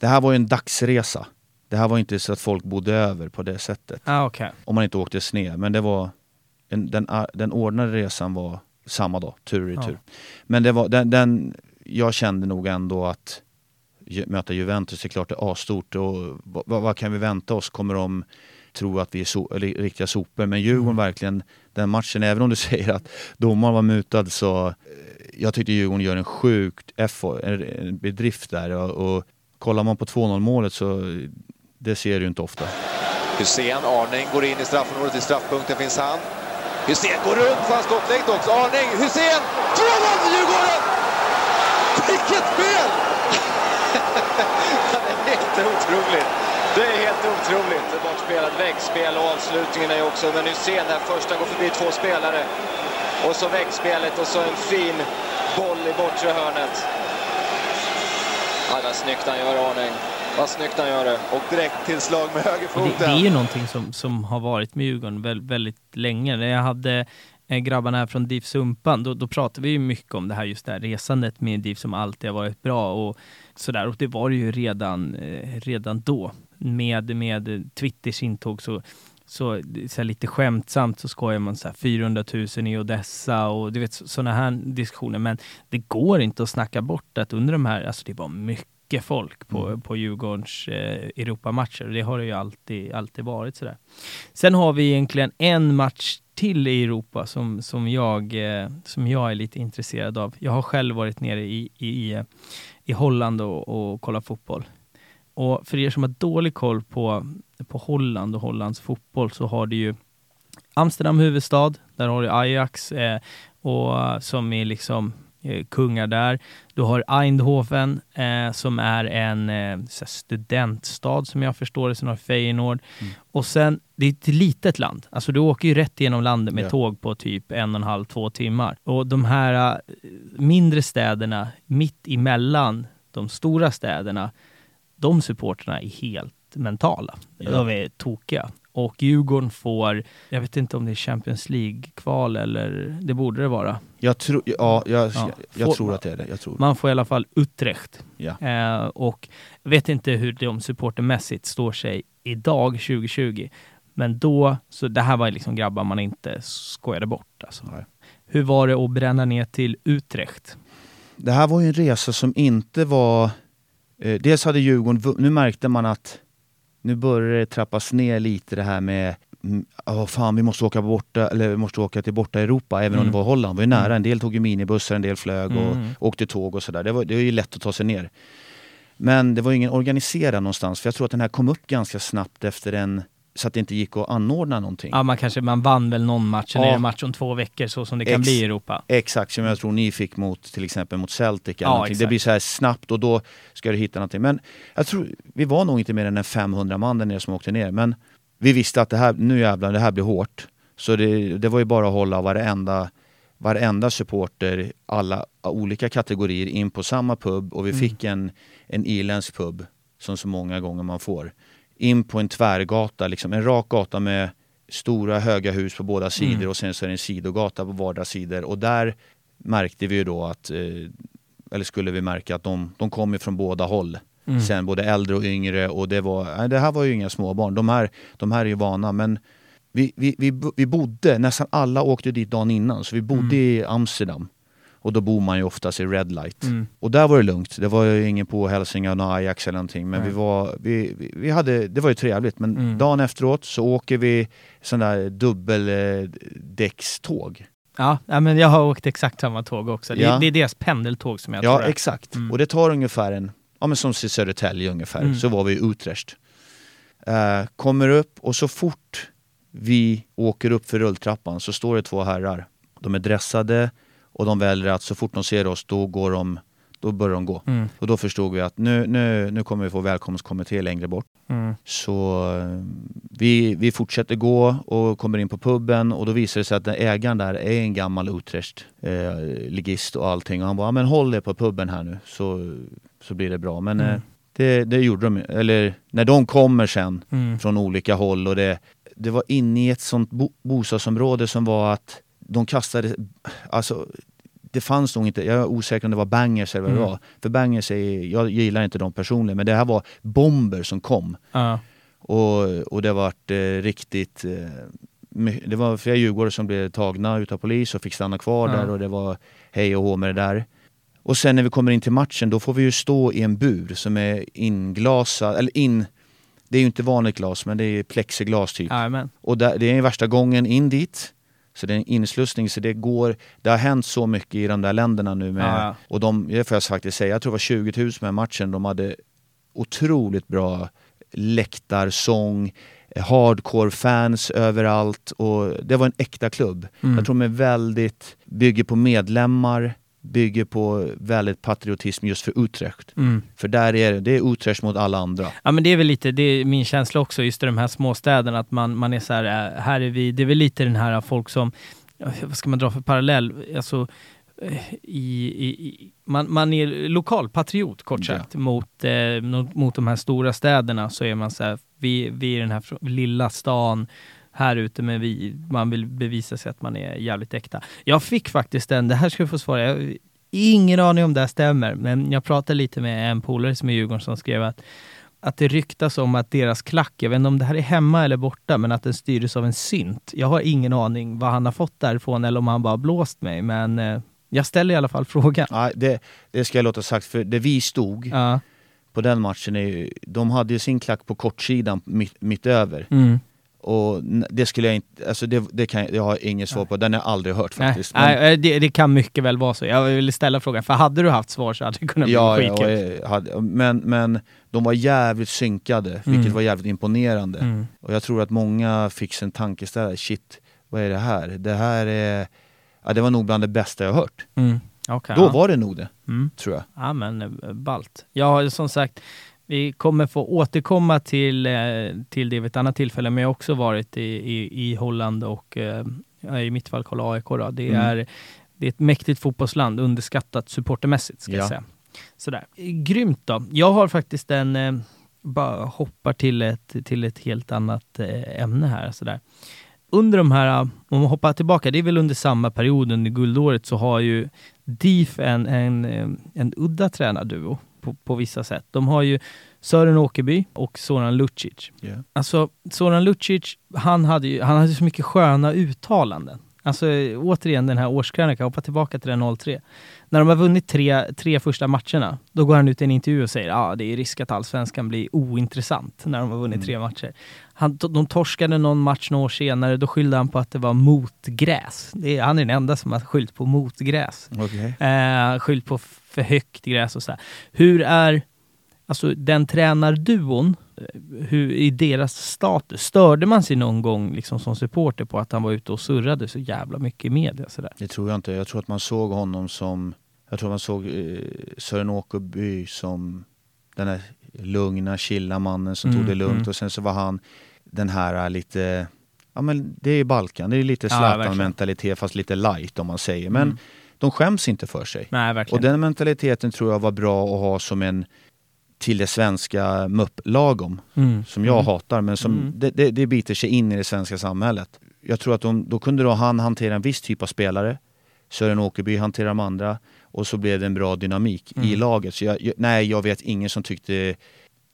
det här var ju en dagsresa. Det här var inte så att folk bodde över på det sättet. Ah, okej. Om man inte åkte sned. Men det var en, den, den ordnade resan var samma dag, tur och retur. Men det var, den, den, jag kände nog ändå att möta Juventus är klart det är asstort och vad, vad kan vi vänta oss? Kommer de tro att vi är so, riktiga sopor? Men Djurgården Mm. verkligen, den matchen, även om du säger att domaren var mutad så eh, jag tyckte Djurgården gör en sjukt en, bedrift där och, och kollar man på 2-0 målet så det ser du inte ofta. Hussein, Arning går in i straffområdet. I straffpunkten finns han. Hussein går runt, får han skottläkt också. Arning, Hussein! 2-0 till Djurgården! Vilket spel! det är helt otroligt. Det är helt otroligt. Bortspelat väggspel och avslutningen är också... Men Hussein här först, han går förbi två spelare. Och så väggspelet och så en fin boll i bortre hörnet. Ja, vad snyggt han gör, Arning. Vad snyggt han gör det. Och direkt tillslag med Det, högerfoten. det är ju någonting som, som har varit med Djurgården väldigt, väldigt länge. När jag hade eh, grabbarna här från DIF Sumpan, då, då pratade vi ju mycket om det här just det här resandet med DIF som alltid har varit bra och sådär. Och det var det ju redan, eh, redan då. Med, med Twitters intåg så så, så lite skämtsamt så skojar man så här 400 000 i Odessa och du vet sådana här diskussioner. Men det går inte att snacka bort att under de här, alltså det var mycket folk på, på Djurgårdens eh, Europamatcher. Och Det har det ju alltid, alltid varit sådär. Sen har vi egentligen en match till i Europa som, som, jag, eh, som jag är lite intresserad av. Jag har själv varit nere i, i, eh, i Holland och, och kollat fotboll. Och för er som har dålig koll på, på Holland och Hollands fotboll så har du ju Amsterdam huvudstad, där har du Ajax eh, och som är liksom eh, kungar där. Du har Eindhoven eh, som är en eh, studentstad som jag förstår det, sen har Feyenoord. Mm. Och sen, det är ett litet land. Alltså du åker ju rätt genom landet med ja. tåg på typ en och en halv, två timmar. Och de här uh, mindre städerna mitt emellan de stora städerna, de supporterna är helt mentala. Ja. De är tokiga. Och Djurgården får, jag vet inte om det är Champions League-kval eller, det borde det vara. Jag, tro, ja, jag, ja, jag, tror att det är det. Jag tror. Man får i alla fall Utrecht. Ja. Eh, och jag vet inte hur de supportermässigt står sig idag, 2020. Men då, så det här var liksom grabbar man inte skojade bort. Alltså. Hur var det att bränna ner till Utrecht? Det här var ju en resa som inte var... Eh, dels hade Djurgården, nu märkte man att nu börjar det trappas ner lite det här med oh, fan vi måste åka borta, eller vi måste åka till borta Europa även mm. om det var Holland. Vi var nära, mm. en del tog ju minibussar, en del flög och mm. åkte tåg och sådär. Det var, det var ju lätt att ta sig ner. Men det var ingen organiserad någonstans för jag tror att den här kom upp ganska snabbt efter en så att det inte gick att anordna någonting. Ja, man kanske man vann väl någon match, eller ja. en match om två veckor så som det kan Ex bli i Europa. Exakt, som jag tror ni fick mot till exempel mot Celtic. Ja, det blir så här snabbt och då ska du hitta någonting. Men jag tror, vi var nog inte mer än en 500 man där nere som åkte ner. Men vi visste att det här, nu jävlar, det här blir hårt. Så det, det var ju bara att hålla varenda, varenda supporter, alla olika kategorier in på samma pub och vi mm. fick en, en irländsk pub som så många gånger man får in på en tvärgata, liksom en rak gata med stora höga hus på båda sidor mm. och sen så är det en sidogata på vardera sidor och där märkte vi ju då att, eh, eller skulle vi märka att de, de kom från båda håll. Mm. Sen både äldre och yngre och det var, nej, det här var ju inga småbarn. De här, de här är ju vana men vi, vi, vi, vi bodde, nästan alla åkte dit dagen innan så vi bodde mm. i Amsterdam. Och då bor man ju oftast i Red Light. Mm. Och där var det lugnt. Det var ju ingen påhälsning av Ajax eller någonting. Men vi var, vi, vi hade, det var ju trevligt. Men mm. dagen efteråt så åker vi sån där dubbeldäckståg. Ja, men jag har åkt exakt samma tåg också. Det, ja. det är deras pendeltåg som jag ja, tror Ja, exakt. Mm. Och det tar ungefär en, ja men som till Södertälje ungefär, mm. så var vi i Utrecht. Uh, kommer upp och så fort vi åker upp för rulltrappan så står det två herrar. De är dressade, och de väljer att så fort de ser oss, då går de då börjar de gå. Mm. Och då förstod vi att nu, nu, nu kommer vi få välkomstkommitté längre bort. Mm. Så eh, vi, vi fortsätter gå och kommer in på puben och då visar det sig att ägaren där är en gammal Utrecht eh, och allting. Och han bara, men håll er på puben här nu så, så blir det bra. Men mm. eh, det, det gjorde de Eller när de kommer sen mm. från olika håll och det, det var inne i ett sånt bo bostadsområde som var att de kastade, alltså det fanns nog inte, jag är osäker om det var bangers eller vad det mm. var. För bangers är, jag gillar inte dem personligen, men det här var bomber som kom. Uh. Och, och det vart eh, riktigt, eh, det var flera djurgårdare som blev tagna utav polis och fick stanna kvar uh. där och det var hej och hå med det där. Och sen när vi kommer in till matchen, då får vi ju stå i en bur som är inglasad, eller in, det är ju inte vanligt glas men det är plexiglas typ. Amen. Och där, det är värsta gången in dit. Så det är en inslussning, så det går, det har hänt så mycket i de där länderna nu med, ja, ja. och de, det får jag faktiskt säga, jag tror det var 20 000 med matchen, de hade otroligt bra läktarsång, hardcore-fans överallt och det var en äkta klubb. Mm. Jag tror de är väldigt, bygger på medlemmar, bygger på väldigt patriotism just för Utrecht. Mm. För där är det, det är Utrecht mot alla andra. Ja men det är väl lite, det är min känsla också, just i de här småstäderna, att man, man är så här, äh, här är vi, det är väl lite den här folk som, vad ska man dra för parallell, alltså äh, i, i, man, man är lokalpatriot kort sagt ja. mot, eh, mot de här stora städerna så är man så här, vi, vi är den här lilla stan här ute, men vi, man vill bevisa sig att man är jävligt äkta. Jag fick faktiskt en, det här ska du få svara, jag ingen aning om det här stämmer, men jag pratade lite med en polare som är Djurgården som skrev att att det ryktas om att deras klack, jag vet inte om det här är hemma eller borta, men att den styrdes av en synt. Jag har ingen aning vad han har fått därifrån eller om han bara blåst mig, men eh, jag ställer i alla fall frågan. Ja, det, det ska jag låta sagt, för det vi stod ja. på den matchen, är, de hade ju sin klack på kortsidan mitt, mitt över. Mm. Och det skulle jag inte, alltså det, det kan jag, har inget svar på, den har jag aldrig hört faktiskt. Nej, men, det, det, kan mycket väl vara så. Jag vill ställa frågan, för hade du haft svar så hade det kunnat ja, bli skitkul. Ja, men, men de var jävligt synkade, mm. vilket var jävligt imponerande. Mm. Och jag tror att många fick sig en tankeställare, shit, vad är det här? Det här är, ja det var nog bland det bästa jag hört. Mm. Okay, Då ja. var det nog det, Mm. tror jag. Ja men eh, ballt. Ja som sagt, vi kommer få återkomma till, eh, till det vid ett annat tillfälle, men jag har också varit i, i, i Holland och eh, i mitt fall kolla AIK. Då. Det, Mm. är, det är ett mäktigt fotbollsland, underskattat supportermässigt ska jag Ja. säga. Sådär. Grymt då. Jag har faktiskt en, eh, bara hoppar till ett, till ett helt annat ämne här. Sådär. Under de här, om man hoppar tillbaka, det är väl under samma period under guldåret så har ju DIF en, en, en udda tränarduo på, på vissa sätt. De har ju Sören Åkerby och Soran Lucic. Yeah. Alltså, Soran Lucic, han hade ju han hade så mycket sköna uttalanden. Alltså återigen den här årskrönikan, hoppa tillbaka till den 03. När de har vunnit tre, tre första matcherna, då går han ut i en intervju och säger att ah, det är risk att allsvenskan blir ointressant när de har vunnit tre matcher. Han, de torskade någon match några år senare, då skyllde han på att det var motgräs. Det är, han är den enda som har skyllt på motgräs. Okej. Eh, skyllt på för högt gräs och så här. Hur är alltså den tränarduon, eh, hur i deras status? Störde man sig någon gång liksom som supporter på att han var ute och surrade så jävla mycket i media? Så där? Det tror jag inte. Jag tror att man såg honom som, jag tror man såg eh, Sören Åkerby som den här lugna, chilla mannen som Mm, tog det lugnt mm. och sen så var han den här eh, lite, ja men det är Balkan, det är lite Ja. Zlatan-mentalitet fast lite light om man säger. Men Mm. De skäms inte för sig. Nej, Och den mentaliteten tror jag var bra att ha som en till det svenska mupp-lagom Mm. som jag Mm. hatar men som Mm. det, det, det biter sig in i det svenska samhället. Jag tror att de, då kunde då han hantera en viss typ av spelare, Sören Åkerby hanterar de andra och så blev det en bra dynamik i Mm. laget. Så jag, jag, nej, jag vet ingen som tyckte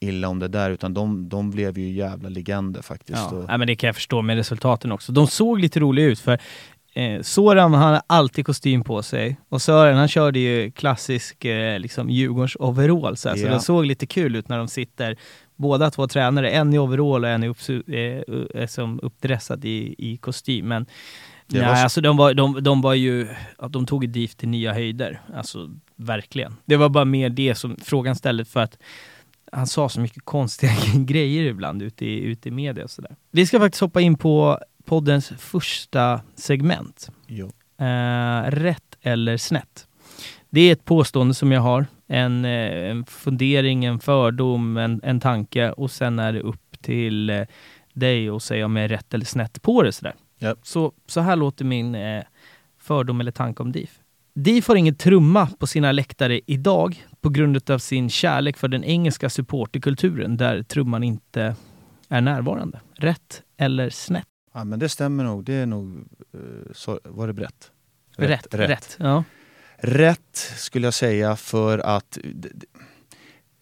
illa om det där utan de, de blev ju jävla legender faktiskt. Ja, nej, men det kan jag förstå med resultaten också. De såg lite roliga ut för eh, Soran han har alltid kostym på sig och Sören han körde ju klassisk eh, liksom Djurgårdens overall så, här, så det såg lite kul ut när de sitter båda två tränare, en i overall och en i uppsu- eh, eh, som uppdressad i, i kostym. Men nej, var så- alltså de var, de, de var ju, att de tog DIF till nya höjder. Alltså verkligen. Det var bara mer det som frågan ställde för att han sa så mycket konstiga grejer ibland ute i, ute i media och sådär. Vi ska faktiskt hoppa in på poddens första segment. Eh, rätt eller snett? Det är ett påstående som jag har, en, eh, en fundering, en fördom, en, en tanke och sen är det upp till eh, dig att säga om jag är rätt eller snett på det. Sådär. Ja. Så, så här låter min eh, fördom eller tanke om DIF. DIF har ingen trumma på sina läktare idag på grund av sin kärlek för den engelska supporterkulturen där trumman inte är närvarande. Rätt eller snett? Ja men det stämmer nog, det är nog, eh, så, var det brett? Rätt. rätt. Ja. Rätt skulle jag säga för att d-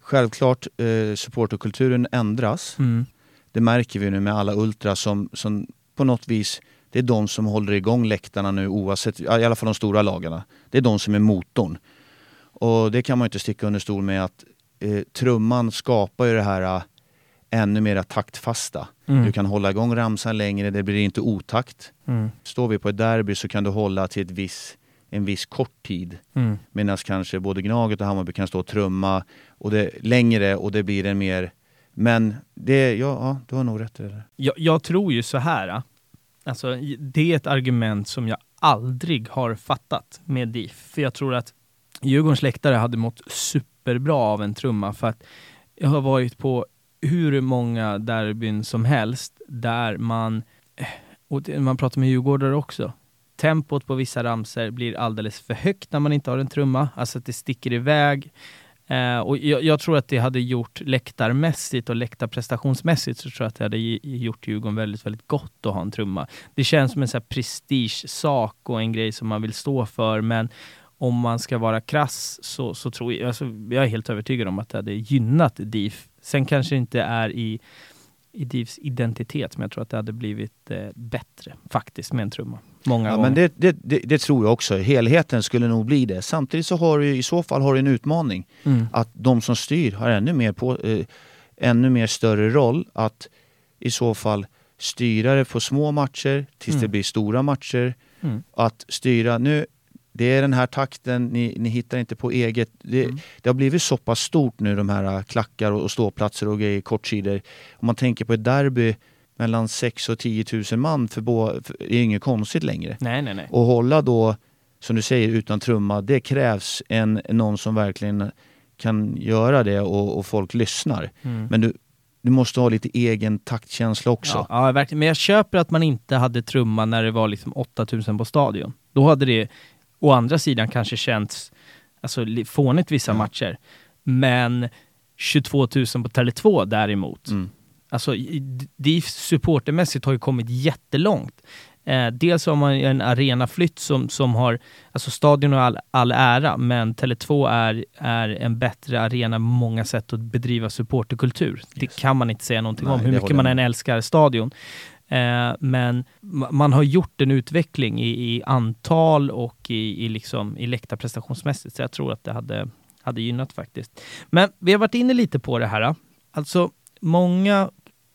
självklart eh, supporterkulturen ändras. Mm. Det märker vi nu med alla ultras som, som på något vis, det är de som håller igång läktarna nu oavsett, i alla fall de stora lagarna. Det är de som är motorn. Och det kan man inte sticka under stol med att eh, trumman skapar ju det här eh, ännu mera taktfasta. Mm. Du kan hålla igång ramsan längre, det blir inte otakt. Mm. Står vi på ett derby så kan du hålla till ett viss, en viss kort tid. Mm. Medan kanske både Gnaget och Hammarby kan stå och trumma och det, längre och det blir en mer... Men det, ja, ja du har nog rätt. Eller? Jag, jag tror ju så här. ah. Alltså, det är ett argument som jag aldrig har fattat med DIF. För jag tror att Djurgårdens läktare hade mått superbra av en trumma. För att jag har varit på hur många derbyn som helst där man, eh, och man pratar med djurgårdare också, tempot på vissa ramser blir alldeles för högt när man inte har en trumma. Alltså att det sticker iväg. Eh, och jag, jag tror att det hade gjort läktarmässigt och läktarprestationsmässigt så tror jag att det hade gjort Djurgården väldigt, väldigt gott att ha en trumma. Det känns som en så prestigesak och en grej som man vill stå för men om man ska vara krass så, så tror jag, alltså, jag är helt övertygad om att det hade gynnat DIF. Sen kanske det inte är i, i DIFs identitet men jag tror att det hade blivit eh, bättre faktiskt med en trumma. Många Ja, gånger. men det, det, det, det tror jag också. Helheten skulle nog bli det. Samtidigt så har du i så fall har du en utmaning. Mm. Att de som styr har ännu mer, på, eh, ännu mer större roll att i så fall styra det på små matcher tills det Mm. blir stora matcher. Mm. Att styra, nu det är den här takten, ni, ni hittar inte på eget. Det, Mm. det har blivit så pass stort nu de här äh, klackar och, och ståplatser och grejer, kortsidor. Om man tänker på ett derby mellan 6 och 10 000 man för, bo, för, det är inget konstigt längre. Nej, nej, nej. Och hålla då som du säger, utan trumma. Det krävs en, någon som verkligen kan göra det och, och folk lyssnar. Mm. Men du, du måste ha lite egen taktkänsla också. Ja, ja, verkligen. Men jag köper att man inte hade trumma när det var liksom 8000 på stadion. Då hade det å andra sidan kanske känts alltså, fånigt vissa Ja. matcher. Men 22 000 på Tele2 däremot, Mm. alltså det supportermässigt har ju kommit jättelångt. Eh, dels har man en arenaflytt som, som har, alltså stadion har all, all ära, men Tele2 är, är en bättre arena med många sätt att bedriva supporterkultur. Det Yes. kan man inte säga någonting Nej, om, hur det mycket man än älskar stadion. Eh, men man har gjort en utveckling i, i antal och i, i, liksom, i läktarprestationsmässigt, så jag tror att det hade, hade gynnat faktiskt. Men vi har varit inne lite på det här. Alltså, många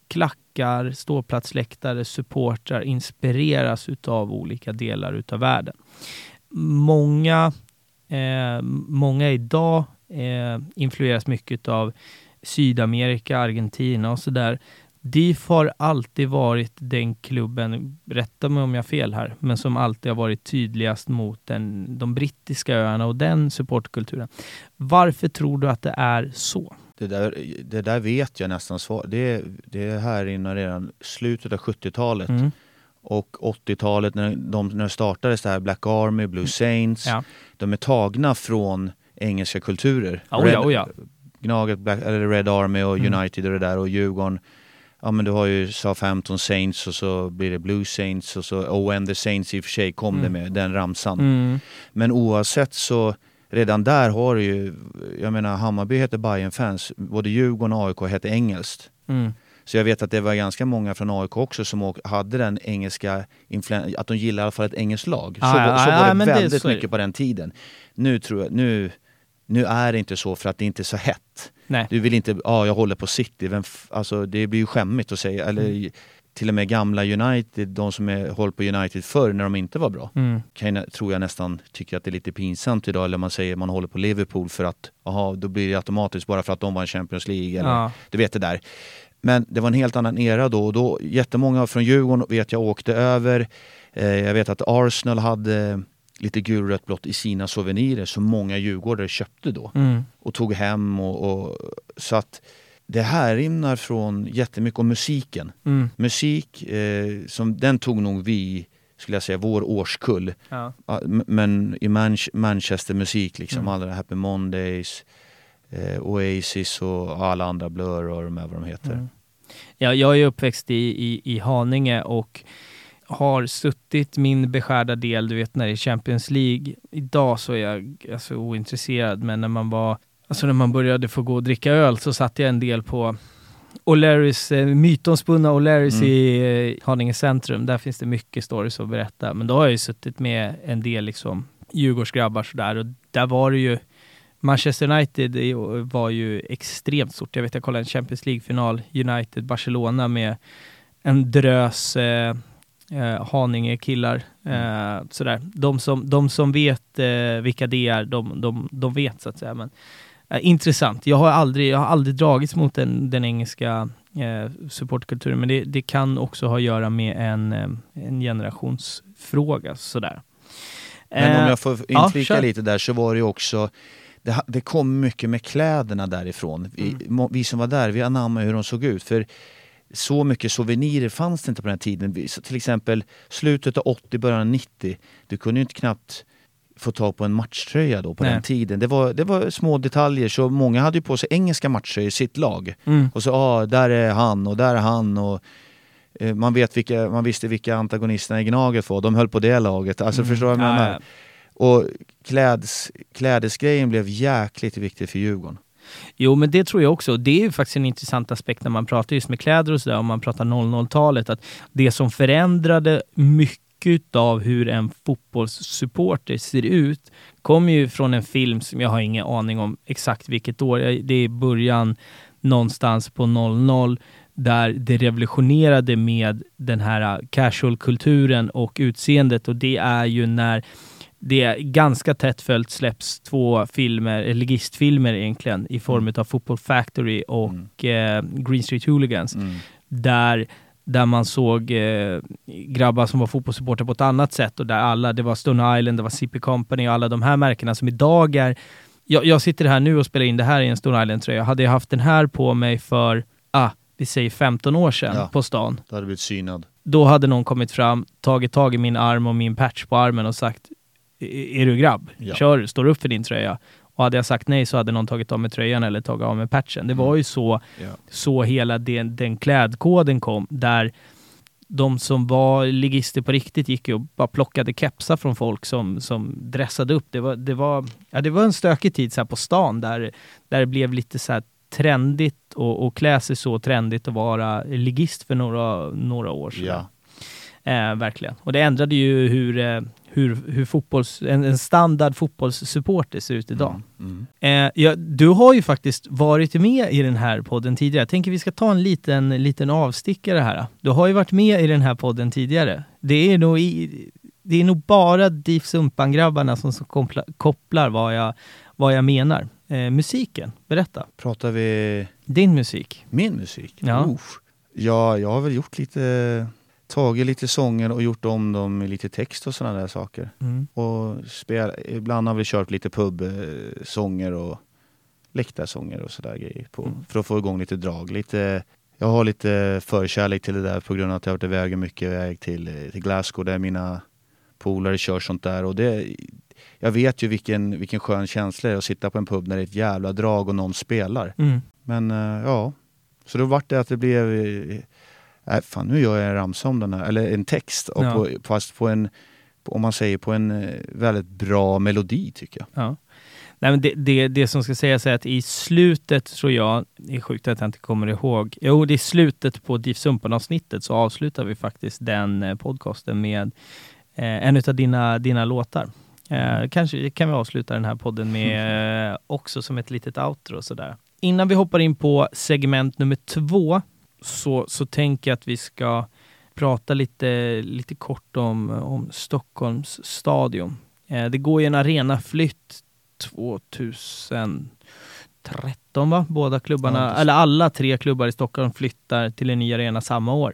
klackar, ståplatsläktare, supportrar inspireras utav olika delar utav världen. Många, eh, många idag eh, influeras mycket av Sydamerika, Argentina och sådär. DIF har alltid varit den klubben, rätta mig om jag har fel här, men som alltid har varit tydligast mot den, de brittiska öarna och den supportkulturen. Varför tror du att det är så? Det, där, det där vet jag nästan svar. Det, det här innan redan slutet av 70-talet Mm. och 80-talet när, de, när det startades det här Black Army, Blue Saints. Ja. De är tagna från engelska kulturer. Oh ja, oh ja. Gnaget, Black, eller Red Army och Mm. United och det där och Djurgården. Ja men du har ju Southampton Saints och så blir det Blue Saints och så Oh and the Saints i och för sig kom det Mm. med den ramsan. Mm. Men oavsett så redan där har du ju, jag menar Hammarby heter bayern fans både Djurgården och AIK heter engelskt. Mm. Så jag vet att det var ganska många från AIK också som hade den engelska influensen, att de gillade i alla fall ett engelskt lag. Ah, så var, så var ja, det det- väldigt det. mycket på den tiden. Nu tror jag, nu, nu är det inte så för att det inte är så hett. Nej. Du vill inte, ja ah, jag håller på City, Vem alltså det blir ju skämmigt att säga, eller Mm. till och med gamla United, de som är, håller på United förr när de inte var bra Mm. kan tror jag nästan tycker att det är lite pinsamt idag, eller man säger man håller på Liverpool för att, aha, då blir det automatiskt bara för att de var en Champions League, eller Ja. du vet det där. Men det var en helt annan era då och då, jättemånga från Djurgården vet jag åkte över. Eh, jag vet att Arsenal hade lite gulrött blått i sina souvenirer som många djurgårdare köpte då Mm. och tog hem. Och, och, så att det här rimnar från jättemycket om musiken. Mm. Musik, eh, som, den tog nog vi, skulle jag säga, vår årskull. Ja. Men i Manch- Manchester-musik, liksom, Mm. alla Happy Mondays, eh, Oasis och alla andra Blur och de här vad de heter. Mm. Ja, jag är uppväxt i, i, i Haninge och har suttit min beskärda del, du vet när det är Champions League. Idag så är jag alltså, ointresserad, men när man var, alltså när man började få gå och dricka öl så satt jag en del på O'Larrys, eh, mytomspunna O'Larrys Mm. i eh, Haninge centrum. Där finns det mycket stories att berätta. Men då har jag ju suttit med en del liksom Djurgårdsgrabbar sådär och där var det ju Manchester United var ju extremt stort. Jag vet jag kollade en Champions League-final, United-Barcelona med en drös eh, eh, Haninge-killar. Eh, sådär. De, som, de som vet eh, vilka det är, de, de, de vet så att säga. Men, eh, intressant. Jag har aldrig, jag har aldrig dragits mot den, den engelska eh, supportkulturen, men det, det kan också ha att göra med en, eh, en generationsfråga. Sådär. Men om Eh, jag får ja, inflika kör. lite där så var det ju också det, det kom mycket med kläderna därifrån. Vi, Mm. vi som var där, vi anammade hur de såg ut. För så mycket souvenirer fanns det inte på den här tiden. Så till exempel slutet av 80, början av 90. Du kunde ju inte knappt få tag på en matchtröja då på Nej. den tiden. Det var, det var små detaljer, så många hade ju på sig engelska matchtröjor i sitt lag. Mm. Och så, ja, ah, där är han och där är han. Och, eh, man, vet vilka, man visste vilka antagonisterna i Gnaget var. De höll på det laget. Alltså Mm. förstår du vad jag Ja, menar? ja. Och kläds, klädesgrejen blev jäkligt viktig för Djurgården. Jo, men det tror jag också. Det är ju faktiskt en intressant aspekt när man pratar just med kläder och sådär, om man pratar 00-talet, att det som förändrade mycket av hur en fotbollssupporter ser ut kommer ju från en film som jag har ingen aning om exakt vilket år. Det är början någonstans på 00 där det revolutionerade med den här äh, casual-kulturen och utseendet och det är ju när det är ganska tätt följt släpps två filmer, ligistfilmer egentligen, i Mm. form av Football Factory och eh, Green Street Hooligans, där där man såg eh, grabbar som var fotbollssupportrar på ett annat sätt och där alla, det var Stone Island, det var Sippy Company och alla de här märkena som idag är... Jag, jag sitter här nu och spelar in det här i en Stone Island-tröja. Hade jag haft den här på mig för, ah, vi säger 15 år sedan Ja. på stan, Då hade blivit synad. då hade någon kommit fram, tagit tag i min arm och min patch på armen och sagt "Är- du grabb? Ja. Kör, står upp för din tröja. Och hade jag sagt nej så hade någon tagit av mig tröjan eller tagit av mig patchen. Det var ju så, Ja. så hela den, den klädkoden kom, där de som var ligister på riktigt gick ju och bara plockade kepsar från folk som, som dressade upp. Det var, det var, ja, det var en stökig tid så här på stan där, där det blev lite så här trendigt och, och klä sig så trendigt att vara ligist för några, några år sedan. Ja. Eh, verkligen. Och det ändrade ju hur, eh, hur, hur fotbolls, en, en standard fotbollssupporter ser ut idag. Mm. Eh, ja, du har ju faktiskt varit med i den här podden tidigare. Jag tänker vi ska ta en liten, liten avstickare här. Du har ju varit med i den här podden tidigare. Det är nog, i, det är nog bara DIF Sumpan-grabbarna som, som koppla, kopplar vad jag, vad jag menar. Eh, musiken, berätta. Pratar vi Din musik. min musik? Ja. Uff. Ja, jag har väl gjort lite, tagit lite sånger och gjort om dem i lite text och sådana där saker. Mm. Och spel, ibland har vi kört lite pubsånger och läktarsånger och sådär grejer på, Mm. för att få igång lite drag. Lite, jag har lite förkärlek till det där på grund av att jag har varit iväg mycket iväg till, eh, till Glasgow där mina polare kör sånt där. Och det, jag vet ju vilken, vilken skön känsla det är att sitta på en pub när det är ett jävla drag och någon spelar. Mm. Men eh, ja, så då vart det att det blev... Nej, fan nu gör jag en ramsa om den här, eller en text. Och Ja. på, fast på en, om man säger på en eh, väldigt bra melodi tycker jag. Ja. Nej, men det, det, det som ska sägas är att i slutet, tror jag, det är sjukt att jag inte kommer ihåg, jo det är slutet på DIF Sumpan-avsnittet så avslutar vi faktiskt den eh, podcasten med eh, en av dina, dina låtar. Eh, kanske kan vi avsluta den här podden med eh, också som ett litet outro och sådär. Innan vi hoppar in på segment nummer två så, så tänker jag att vi ska prata lite, lite kort om, om Stockholms stadion. Eh, det går ju en arenaflytt 2013 va? Båda klubbarna, Ja, eller alla tre klubbar i Stockholm flyttar till en ny arena samma år.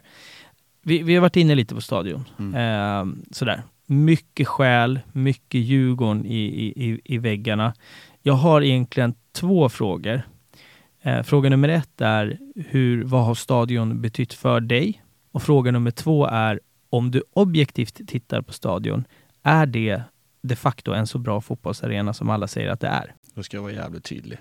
Vi, vi har varit inne lite på stadion. Mm. Eh, sådär. Mycket själ, mycket Djurgården i, i, i, i väggarna. Jag har egentligen två frågor. Eh, fråga nummer ett är hur, vad har stadion betytt för dig? Och fråga nummer två är om du objektivt tittar på stadion, är det de facto en så bra fotbollsarena som alla säger att det är? Då ska jag vara jävligt tydlig.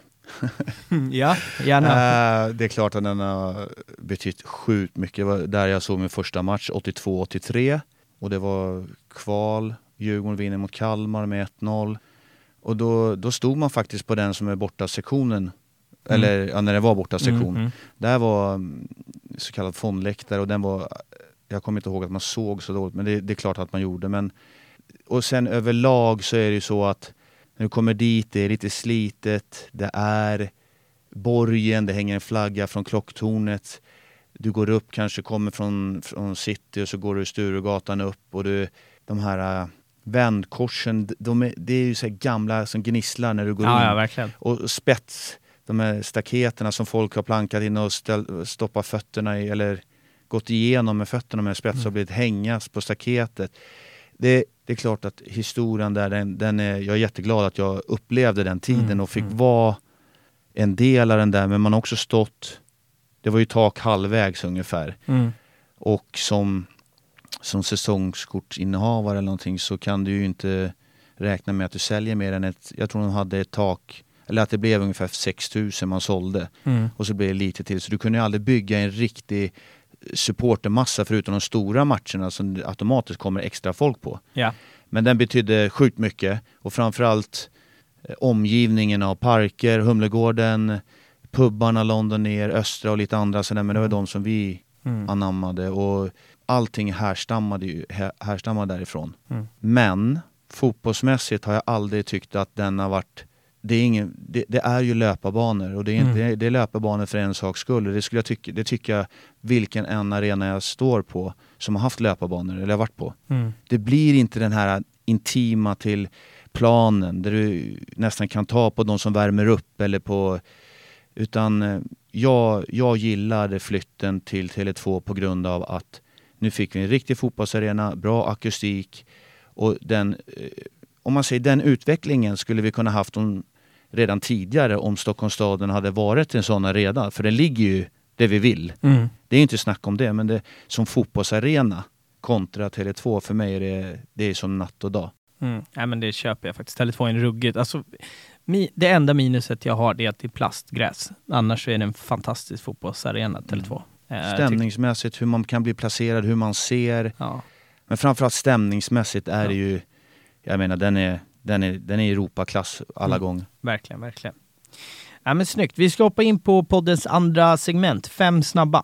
Ja, gärna. Eh, det är klart att den har betytt sjukt mycket. Det var där jag såg min första match 82-83 och det var kval. Djurgården vinner mot Kalmar med 1-0. Och då, då stod man faktiskt på den som är borta sektionen. Eller ja, när det var borta sektion. Mm, mm. Där var mm, så kallad fondläktare och den var, jag kommer inte ihåg att man såg så dåligt men det, det är klart att man gjorde. Men, och sen överlag så är det ju så att när du kommer dit, det är lite slitet, det är borgen, det hänger en flagga från klocktornet. Du går upp, kanske kommer från, från city och så går du Sturegatan upp och du, de här äh, vändkorsen, de är, det är ju så här gamla som gnisslar när du går in Ja, ja, verkligen. och spets, de här staketerna som folk har plankat in och ställ, stoppat fötterna i eller gått igenom med fötterna med spets och blivit hängas på staketet. Det, det är klart att historien där, den, den är, jag är jätteglad att jag upplevde den tiden Mm, och fick mm. vara en del av den där men man har också stått, det var ju tak halvvägs ungefär Mm. och som, som säsongskortsinnehavare eller någonting så kan du ju inte räkna med att du säljer mer än ett, jag tror de hade ett tak, eller att det blev ungefär 6000 man sålde Mm. och så blev det lite till. Så du kunde ju aldrig bygga en riktig supportermassa förutom de stora matcherna som det automatiskt kommer extra folk på. Ja. Men den betydde sjukt mycket och framförallt eh, omgivningen av parker, Humlegården, pubbarna London ner, Östra och lite andra sådär, men det var de som vi Mm. anammade och allting härstammade, ju, här- härstammade därifrån. Mm. Men fotbollsmässigt har jag aldrig tyckt att den har varit det är, ingen, det, det är ju löparbanor och det är, inte, Mm. det är, löparbanor för en saks skull. Det, skulle jag tycka, det tycker jag vilken en arena jag står på som har haft löparbanor, eller har varit på. Mm. Det blir inte den här intima till planen där du nästan kan ta på de som värmer upp eller på Utan eh, jag, jag gillade flytten till Tele2 på grund av att nu fick vi en riktig fotbollsarena, bra akustik och den, eh, om man säger den utvecklingen skulle vi kunna haft om, redan tidigare om Stockholmsstaden hade varit en sån arena. För den ligger ju där vi vill. Mm. Det är inte snack om det, men det, som fotbollsarena kontra Tele2 för mig är det, det är som natt och dag. Mm. Nej, men det köper jag faktiskt. Tele2 är en ruggigt. Alltså, det enda minuset jag har är att det är plastgräs. Annars är det en fantastisk fotbollsarena, Tele2. Eh, Stämningsmässigt, hur man kan bli placerad, hur man ser. Ja. Men framförallt stämningsmässigt är Ja. det ju, jag menar den är, den är, den är Europaklass alla Mm. gånger. Verkligen, verkligen. Ja, men snyggt. Vi ska hoppa in på poddens andra segment, fem snabba.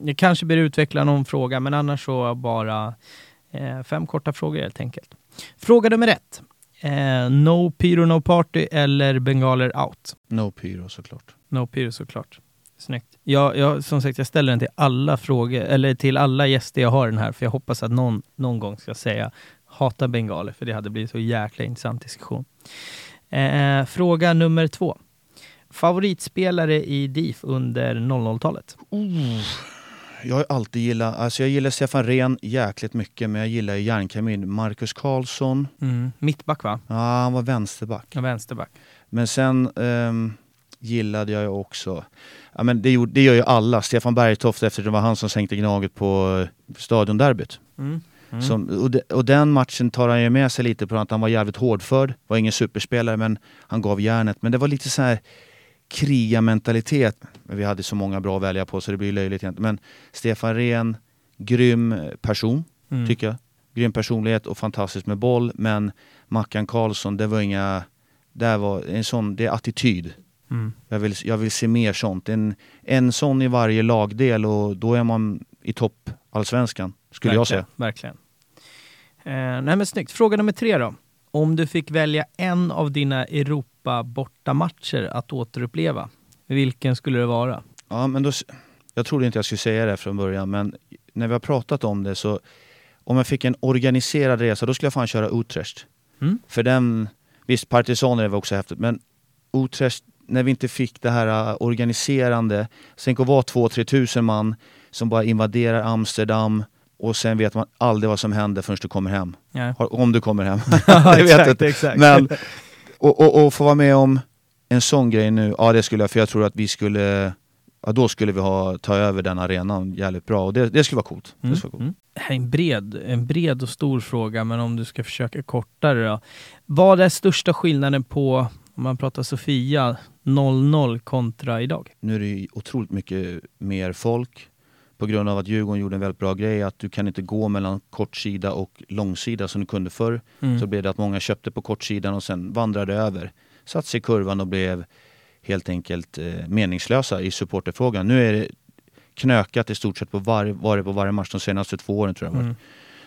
Det kanske blir utveckla någon fråga, men annars så bara eh, fem korta frågor helt enkelt. Fråga nummer ett. Eh, no pyro, no party eller bengaler out? No pyro såklart. No pyro såklart. Snyggt. Jag, jag, som sagt, jag ställer den till alla frågor, eller till alla gäster jag har den här, för jag hoppas att någon någon gång ska säga hata bengaler, för det hade blivit så jäkla intressant diskussion. Eh, fråga nummer två. Favoritspelare i DIF under 00-talet? Jag har alltid gillat, alltså jag gillar Stefan Rehn jäkligt mycket men jag gillar järnkamin. Marcus Karlsson, Mm. Mittback va? ja han var vänsterback. Ja, vänsterback. Men sen ehm, gillade jag också, ja men det, gjorde, det gör ju alla, Stefan Bergtoft eftersom det var han som sänkte Gnaget på eh, stadionderbyt. Mm. Mm. Som, och, de, och den matchen tar han ju med sig lite på att han var jävligt hårdförd. Var ingen superspelare men han gav järnet. Men det var lite så här krigarmentalitet. Men Vi hade så många bra att välja på så det blir löjligt egentligen. Men Stefan Rehn, grym person Mm. tycker jag. Grym personlighet och fantastiskt med boll. Men Mackan Karlsson, det var inga... Det var en sån, det är attityd. Mm. Jag vill, jag vill se mer sånt. En, en sån i varje lagdel och då är man i topp allsvenskan, skulle jag säga. Verkligen. Eh, nej men snyggt. Fråga nummer tre då. Om du fick välja en av dina Europa bortamatcher att återuppleva, vilken skulle det vara? Ja, men då, jag trodde inte jag skulle säga det från början, men när vi har pratat om det så om jag fick en organiserad resa, då skulle jag fan köra Utrecht. Mm. För den, visst partisaner var också häftigt, men Utrecht, när vi inte fick det här uh, organiserande, tänk att vara 2-3 tusen man som bara invaderar Amsterdam och sen vet man aldrig vad som händer förrän du kommer hem. Ja. Om du kommer hem. Ja, jag vet exakt, inte. exakt. Men, och, och, och få vara med om en sån grej nu, ja det skulle jag, för jag tror att vi skulle, ja då skulle vi ha, ta över den arenan jävligt bra och det, det skulle vara coolt. Det Mm. skulle vara coolt. Mm. Det en bred, en bred och stor fråga, men om du ska försöka kortare då. Vad är största skillnaden på, om man pratar Sofia, 0-0 kontra idag? Nu är det ju otroligt mycket mer folk på grund av att Djurgården gjorde en väldigt bra grej att du kan inte gå mellan kortsida och långsida som du kunde förr. Mm. Så blev det att många köpte på kortsidan och sen vandrade över. Satt sig i kurvan och blev helt enkelt eh, meningslösa i supporterfrågan. Nu är det knökat i stort sett på var, var på varje match de senaste två åren tror jag. Mm.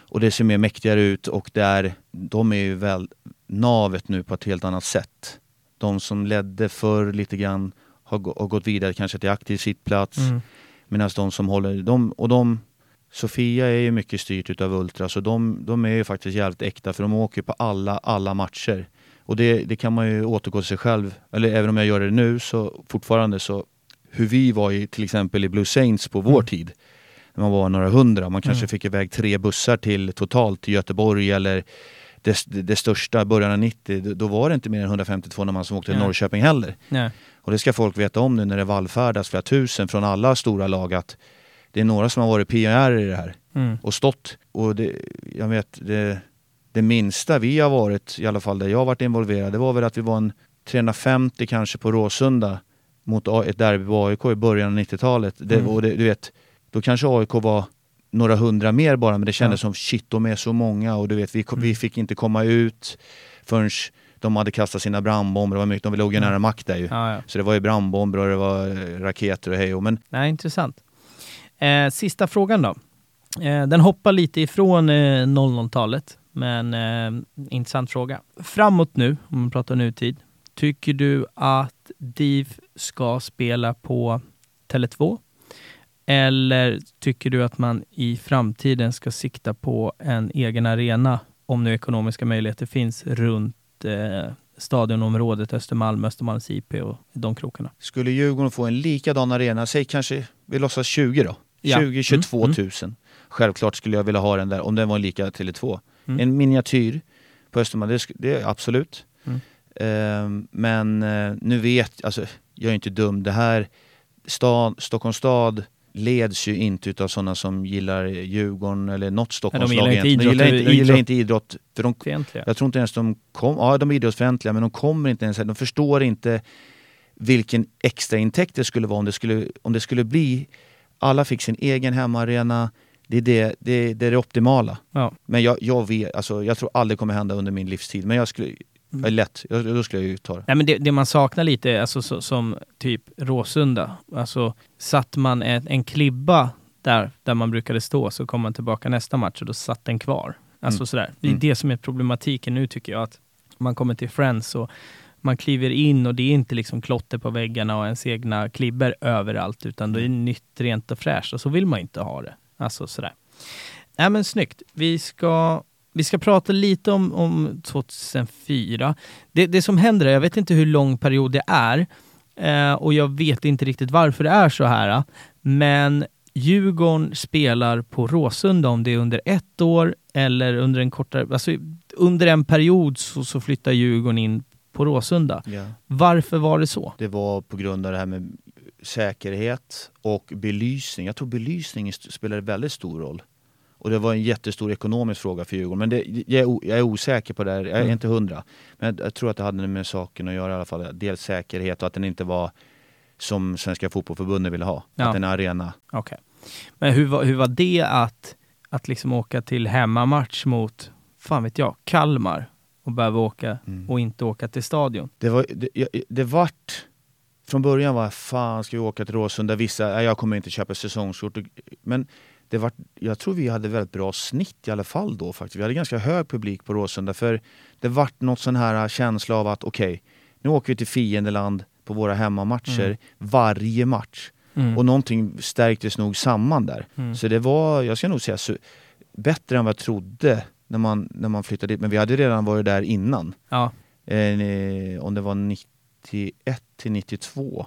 Och det ser mer mäktigare ut och där, de är ju väl navet nu på ett helt annat sätt. De som ledde förr lite grann har, har gått vidare kanske till aktiv sittplats. Mm. Medan de som håller, de, och de, Sofia är ju mycket styrt utav Ultra så de, de är ju faktiskt jävligt äkta för de åker på alla, alla matcher. Och det, det kan man ju återgå till sig själv, eller även om jag gör det nu så fortfarande så hur vi var i till exempel i Blue Saints på vår Mm. tid. När man var några hundra, man kanske Mm. fick iväg tre bussar till totalt till Göteborg eller det, det, det största, början av 90, då- var det inte mer än 152 när man som åkte till. Norrköping heller. Nej. Och det ska folk veta om nu när det vallfärdas flera tusen från alla stora lag att det är några som har varit pionjärer i det här Mm. och stått. Och det, jag vet, det, det minsta vi har varit, i alla fall där jag har varit involverad, det var väl att vi var en 350 kanske på Råsunda mot ett derby på AIK i början av 90-talet. Det, Mm. och det, du vet, då kanske AIK var några hundra mer bara, men det kändes Ja. som shit, de är så många och du vet, vi, Mm. vi fick inte komma ut förrän de hade kastat sina brandbomber. Det var mycket, de låg ju Mm. nära makt där ju. Ja, ja. Så det var ju brandbomber och det var eh, raketer och hej och men Nej, intressant. Eh, sista frågan då. Eh, den hoppar lite ifrån eh, 00-talet, men eh, intressant fråga. Framåt nu, om man pratar nutid, tycker du att DIF ska spela på Tele2? Eller tycker du att man i framtiden ska sikta på en egen arena, om nu ekonomiska möjligheter finns, runt, eh, stadionområdet, Östermalm, Östermalms IP och de krokarna. Skulle Djurgården få en likadan arena, säg kanske, vi låtsas 20 då? Ja. 20 22 Mm, 000. Självklart skulle jag vilja ha den där, om den var lika Tele2. Mm. En miniatyr på Östermalm, det, det är absolut. Mm. Ehm, men eh, nu vet, alltså jag är inte dum. Det här, stad, Stockholms stad leds ju inte utav sådana som gillar Djurgården eller något Stockholmslag gillar inte idrott, De gillar inte, de gillar inte idrott. För de, Fientliga. jag tror inte ens de kom, ja de är idrottsfientliga men de kommer inte ens, de förstår inte vilken extraintäkt det skulle vara om det skulle, om det skulle bli, alla fick sin egen hemmaarena, det är det, det, det är det optimala. Ja. Men jag, jag vet, alltså jag tror aldrig det kommer hända under min livstid, men jag skulle, jag är lätt, jag, då skulle jag ju ta det. Nej, men det, det man saknar lite, alltså, så, som typ Råsunda, alltså satt man en, en klibba där, där man brukade stå så kom man tillbaka nästa match och då satt den kvar. Alltså Mm. sådär. Det är Mm. det som är problematiken nu tycker jag, att man kommer till Friends och man kliver in och det är inte liksom klotter på väggarna och ens egna klibber överallt, utan det är nytt, rent och fräscht och så vill man inte ha det. Alltså sådär. Nej men snyggt. Vi ska, vi ska prata lite om, om 2004. Det, det som händer, är- jag vet inte hur lång period det är eh, och jag vet inte riktigt varför det är så här. Men Djurgården spelar på Råsunda om det är under ett år eller under en kortare, alltså under en period så, så flyttar Djurgården in på Råsunda. Ja. Varför var det så? Det var på grund av det här med säkerhet och belysning. Jag tror belysning spelade väldigt stor roll. Och det var en jättestor ekonomisk fråga för Djurgården. Men det, jag, jag är osäker på det här, jag är Mm. inte hundra. Men jag, jag tror att det hade med saken att göra i alla fall. Dels säkerhet och att den inte var som Svenska Fotbollförbundet ville ha. Ja. Att den är arena. Okej. Men hur var, hur var det att, att liksom åka till hemmamatch mot, fan vet jag, Kalmar och behöva åka Mm. och inte åka till stadion? Det, var, det, det vart... Från början var fan ska vi åka till Råsunda? Vissa, nej, jag kommer inte köpa säsongskort. Men det var, jag tror vi hade väldigt bra snitt i alla fall då faktiskt. Vi hade ganska hög publik på Råsunda för det vart något sån här känsla av att okej, nu åker vi till fiendeland på våra hemmamatcher Mm. varje match. Mm. Och någonting stärktes nog samman där. Mm. Så det var, jag ska nog säga, så, bättre än vad jag trodde när man, när man flyttade dit. Men vi hade redan varit där innan. Ja, Eh, om det var 91 till 92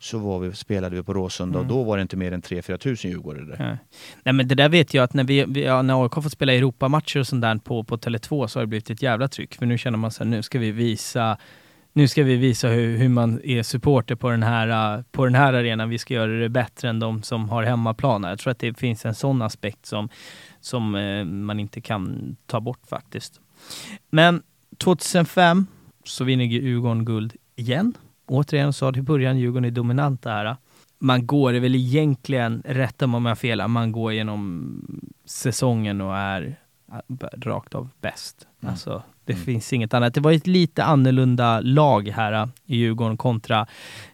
så var vi, spelade vi på Råsunda Mm. och då var det inte mer än 3-4 tusen djurgårdare där. nej. nej men det där vet jag att när, vi, ja, när AIK fått spela Europamatcher och sånt där på, på Tele2 så har det blivit ett jävla tryck. För nu känner man så här, nu ska vi visa nu ska vi visa hur, hur man är supporter på den, här, på den här arenan. Vi ska göra det bättre än de som har hemmaplan. Jag tror att det finns en sån aspekt som, som eh, man inte kan ta bort faktiskt. Men 2005 så vinner Djurgården guld igen. Återigen sa det i början, Djurgården är dominanta här. Man går det är väl egentligen, rätta mig om jag har fel, man går genom säsongen och är rakt av bäst. Mm. Alltså, det Mm. finns inget annat. Det var ett lite annorlunda lag här äh, i Djurgården kontra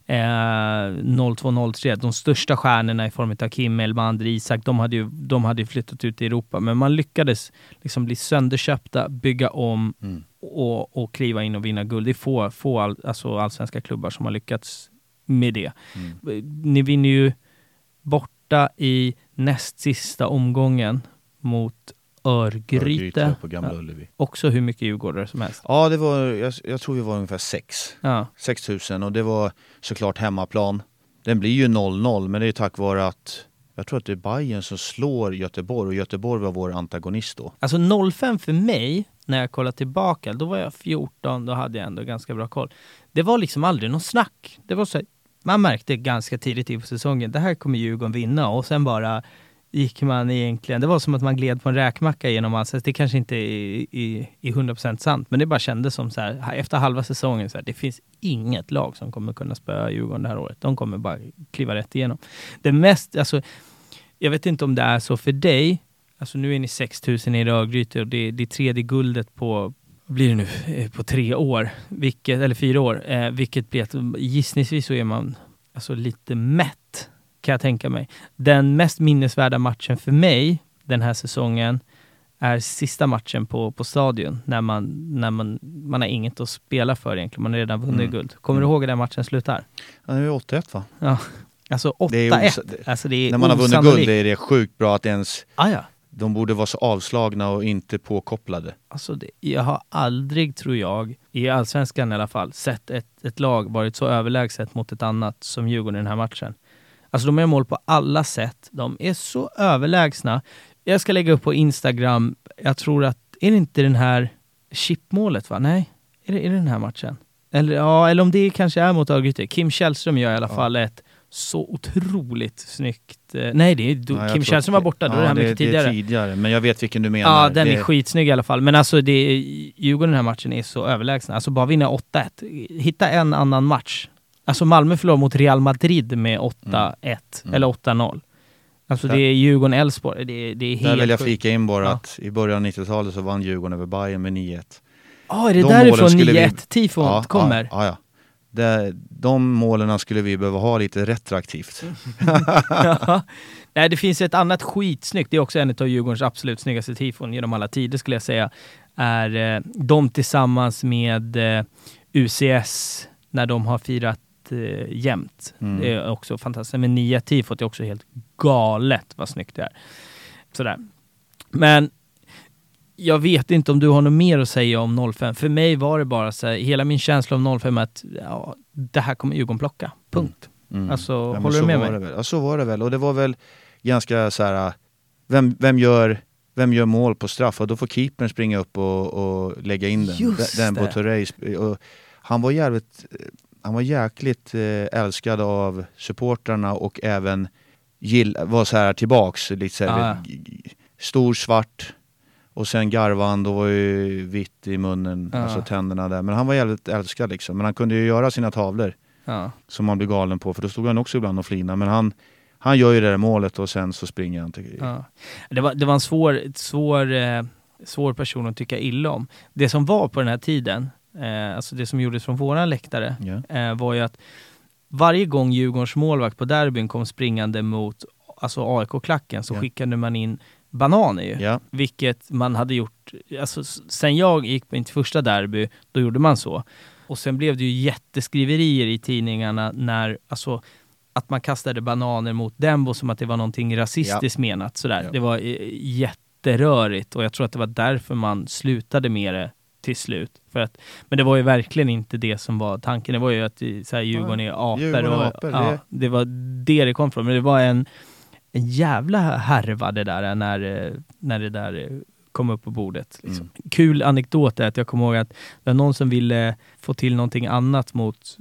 eh, 02-03. De största stjärnorna i form av Kim, Elmander, Isak, de hade, ju, de hade ju flyttat ut i Europa. Men man lyckades liksom bli sönderköpta, bygga om Mm. och, och kliva in och vinna guld. Det är få, få all, alltså allsvenska klubbar som har lyckats med det. Mm. Ni vinner ju borta i näst sista omgången mot Örgryte. Örgryte på Gamla Ja. Ullevi. Också hur mycket djurgårdare som helst. Ja, det var, jag, jag tror vi var ungefär 6. Ja. 6 000 och det var såklart hemmaplan. Den blir ju 0-0 men det är tack vare att jag tror att det är Bayern som slår Göteborg och Göteborg var vår antagonist då. Alltså 05 för mig, när jag kollar tillbaka, då var jag 14, då hade jag ändå ganska bra koll. Det var liksom aldrig någon snack. Det var så man märkte ganska tidigt i säsongen, det här kommer Djurgården vinna och sen bara gick man egentligen, det var som att man gled på en räkmacka genom allt. Det kanske inte är i, i 100% sant, men det bara kändes som så här, efter halva säsongen, så här, det finns inget lag som kommer kunna spöa Djurgården det här året. De kommer bara kliva rätt igenom. Det mest, alltså, jag vet inte om det är så för dig, alltså nu är ni 6000 i Rödgryte och det, det är tredje guldet på, vad blir det nu, eh, på tre år, vilket, eller fyra år, eh, vilket blir att gissningsvis så är man alltså lite mätt, kan jag tänka mig. Den mest minnesvärda matchen för mig den här säsongen är sista matchen på, på stadion, när, man, när man, man har inget att spela för egentligen, man har redan vunnit Mm. guld. Kommer du Mm. ihåg hur den matchen slutar? Ja, det är 8-1 va? Ja. Alltså 8-1. Det är alltså det är När man har vunnit guld är det sjukt bra att ens Ah, ja. de borde vara så avslagna och inte påkopplade. Alltså det, jag har aldrig, tror jag, i allsvenskan i alla fall, sett ett, ett lag varit så överlägset mot ett annat som Djurgården i den här matchen. Alltså de gör mål på alla sätt. De är så överlägsna. Jag ska lägga upp på Instagram, jag tror att, är det inte den här chipmålet va? Nej, är det, är det den här matchen? Eller, ja, eller om det kanske är mot Örgryte. Kim Källström gör i alla Ja. fall ett så otroligt snyggt... Eh, nej, det är, Ja, jag Kim Källström var borta, då ja, det här det, mycket det är tidigare. tidigare. Men jag vet vilken du menar. Ja, den det, är skitsnygg i alla fall. Men alltså, det Djurgården den här matchen är så överlägsna. Alltså bara vinna 8-1. Hitta en annan match. Alltså Malmö förlorar mot Real Madrid med 8-1, Mm. eller 8-0. Alltså Där- det är Djurgården-Elfsborg. Det, det är helt Där vill jag flika in bara Ja. att i början av 90-talet så vann Djurgården över Bayern med 9-1. Ja, är det De därifrån målen skulle vi- 9-1-tifon kommer? Ja, ja, ja. Det, de målen skulle vi behöva ha lite retroaktivt. Ja. Nej, det finns ett annat skitsnyggt, det är också en av Djurgårdens absolut snyggaste tifon genom alla tider skulle jag säga, är eh, de tillsammans med eh, UCS när de har firat eh, jämnt. Mm. Det är också fantastiskt. Men nya tifot är också helt galet vad snyggt det är. Sådär. Men jag vet inte om du har något mer att säga om 05. För mig var det bara så här, hela min känsla om 05 är att ja, det här kommer Djurgården plocka. Punkt. Mm. Alltså, men håller du så med var mig? Det väl. Ja, så var det väl. Och det var väl ganska så här, vem, vem, gör, vem gör mål på straff? Och då får keepern springa upp och, och lägga in den. Just den det. på Torrey. Han var jävligt, han var jäkligt eh, älskad av supportrarna och även gill, var så här tillbaks. Lite så här, Ja. g- g- Stor svart och sen garvade han, då var ju vitt i munnen, Ja. alltså tänderna där. Men han var jävligt älskad liksom. Men han kunde ju göra sina tavlor Ja. som man blir galen på för då stod han också ibland och flinade. Men han, han gör ju det där målet och sen så springer han till... Ja. Det, var, det var en svår, svår, eh, svår person att tycka illa om. Det som var på den här tiden, eh, alltså det som gjordes från våran läktare, Ja. eh, var ju att varje gång Djurgårdens målvakt på derbyn kom springande mot alltså AIK-klacken så Ja. skickade man in bananer ju. Ja. Vilket man hade gjort, alltså sen jag gick på mitt första derby, då gjorde man så. Och sen blev det ju jätteskriverier i tidningarna när, alltså att man kastade bananer mot Dembo som att det var någonting rasistiskt menat. Sådär. Ja. Det var eh, jätterörigt och jag tror att det var därför man slutade med det till slut. För att, men det var ju verkligen inte det som var tanken. Det var ju att i- så här, Djurgården är apor. Djurgården och, apor, ja, det- det var det det kom från. Men det var en, en jävla härva det där när, när det där kom upp på bordet. Liksom. Kul anekdot är att jag kommer ihåg att det var någon som ville få till någonting annat mot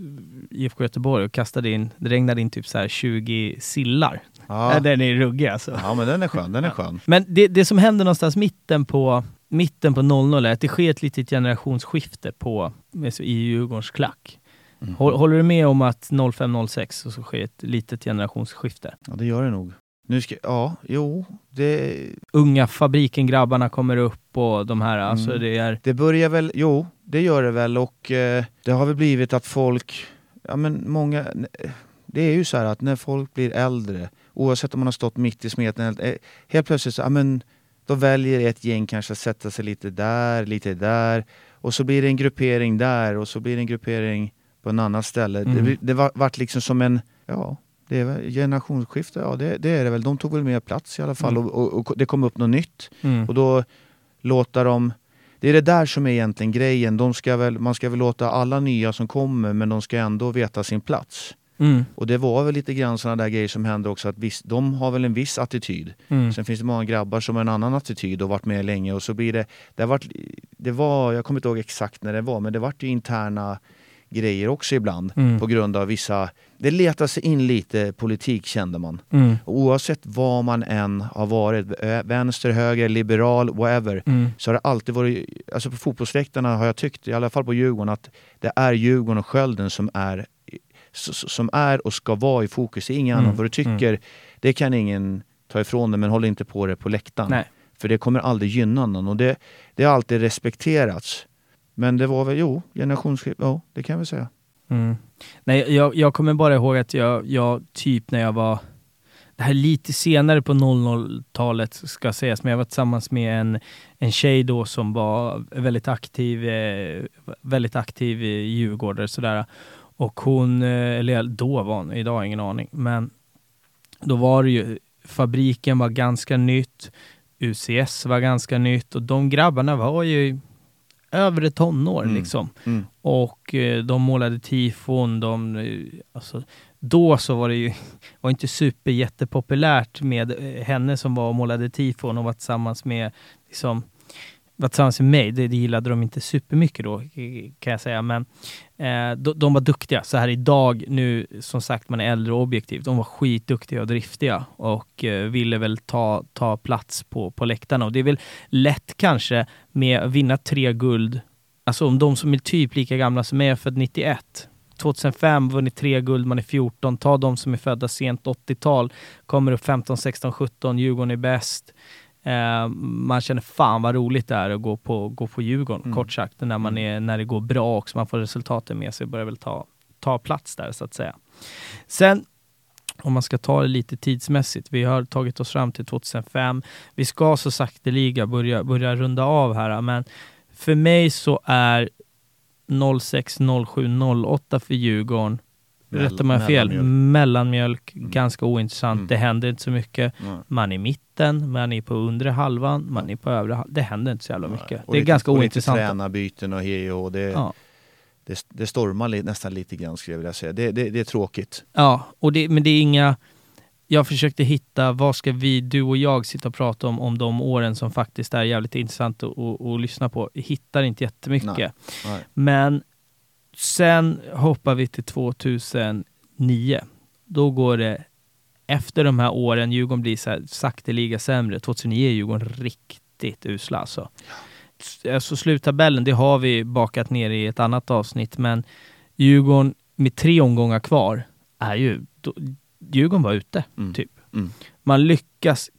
IFK Göteborg och kastade in, det regnade in typ så här 20 sillar. Ja. Ja. Den är ruggig alltså. ja men den är skön, den är skön. Men det, det som händer någonstans mitten på mitten på 00 är att det sker ett litet generationsskifte på, alltså i Djurgårdens klack. Mm. Håll- Håller du med om att 05-06 så så sker ett litet generationsskifte? Ja det gör det nog. Nu ska, ja, jo, det, Unga fabriken-grabbarna kommer upp och de här, alltså Mm. det är... det börjar väl, jo det gör det väl och eh, det har väl blivit att folk, ja men många, det är ju så här att när folk blir äldre, oavsett om man har stått mitt i smeten, eh, helt plötsligt så, ja men då väljer ett gäng kanske att sätta sig lite där, lite där och så blir det en gruppering där och så blir det en gruppering på en annan ställe. Mm. Det, det var, vart liksom som en, ja det är väl generationsskifte, ja det, det är det väl. De tog väl mer plats i alla fall Mm. och, och, och det kom upp något nytt. Mm. Och då låta dem... Det är det där som är egentligen grejen. De ska väl, man ska väl låta alla nya som kommer, men de ska ändå veta sin plats. Mm. Och det var väl lite grann sådana där grejer som hände också, att viss, de har väl en viss attityd. Mm. Sen finns det många grabbar som har en annan attityd och varit med länge och så blir det... Det, har varit, det var, jag kommer inte ihåg exakt när det var, men det vart ju interna grejer också ibland Mm. på grund av vissa... Det letade sig in lite politik kände man. Mm. Oavsett vad man än har varit, vänster, höger, liberal, whatever, Mm. så har det alltid varit, alltså på fotbollsläktarna har jag tyckt, i alla fall på Djurgården, att det är Djurgården och Skölden som är, som är och ska vara i fokus. Ingen Mm, annan. Vad du tycker, det kan ingen ta ifrån dig, men håll inte på det på läktaren. Nej. För det kommer aldrig gynna någon och det, det har alltid respekterats. Men det var väl, jo, generationsskifte, ja det kan jag väl säga. Mm. Nej, jag, jag kommer bara ihåg att jag, jag typ när jag var det här är lite senare på 00-talet ska sägas, men jag var tillsammans med en, en tjej då som var väldigt aktiv, eh, väldigt aktiv i Djurgården sådär. Och hon, eh, eller då var hon, idag har jag ingen aning, men då var det ju, fabriken var ganska nytt. UCS var ganska nytt och de grabbarna var ju övre tonår Mm. liksom. Mm. Och eh, de målade tifon, de, eh, alltså, då så var det ju var inte super jättepopulärt med henne som var och målade tifon och var tillsammans med liksom, var tillsammans med mig. Det, det gillade de inte supermycket då eh, kan jag säga. Men eh, de, de var duktiga. Så här idag, nu som sagt man är äldre och objektiv, de var skitduktiga och driftiga och eh, ville väl ta, ta plats på, på läktarna. Och det är väl lätt kanske med att vinna tre guld Alltså om de som är typ lika gamla som jag är född 91. 2005 vunnit tre guld, man är 14. Ta de som är födda sent 80-tal, kommer upp 15, 16, 17, Djurgården är bäst. Eh, man känner fan vad roligt det är att gå på, gå på Djurgården, Mm. kort sagt. När, man är, när det går bra och man får resultaten med sig börjar väl ta, ta plats där så att säga. Sen om man ska ta det lite tidsmässigt. Vi har tagit oss fram till 2005. Vi ska så sakteliga börja, börja runda av här, men för mig så är 06, 07, 08 för Djurgården, rätta mig fel, mellanmjölk. mellanmjölk, Mm. ganska ointressant. Mm. Det händer inte så mycket. Nej. Man är i mitten, man är på undre halvan, man är på övre halvan. Det händer inte så jävla mycket. Och det är lite- ganska och ointressant. Lite tränarbyten och hej och det, Ja. det, det stormar nästan lite grann skulle jag vilja säga. Det, det, det är tråkigt. Ja, och det, men det är inga... Jag försökte hitta, vad ska vi, du och jag, sitta och prata om, om de åren som faktiskt är jävligt intressant att, att, att lyssna på. Hittar inte jättemycket. Nej. Nej. Men sen hoppar vi till 2009. Då går det, efter de här åren, Djurgården blir så här sakteliga sämre. 2009 är Djurgården riktigt usla alltså. Alltså sluttabellen, det har vi bakat ner i ett annat avsnitt, men Djurgården med tre omgångar kvar är ju, då, Djurgården var ute, Mm. typ. Mm. Man lyckas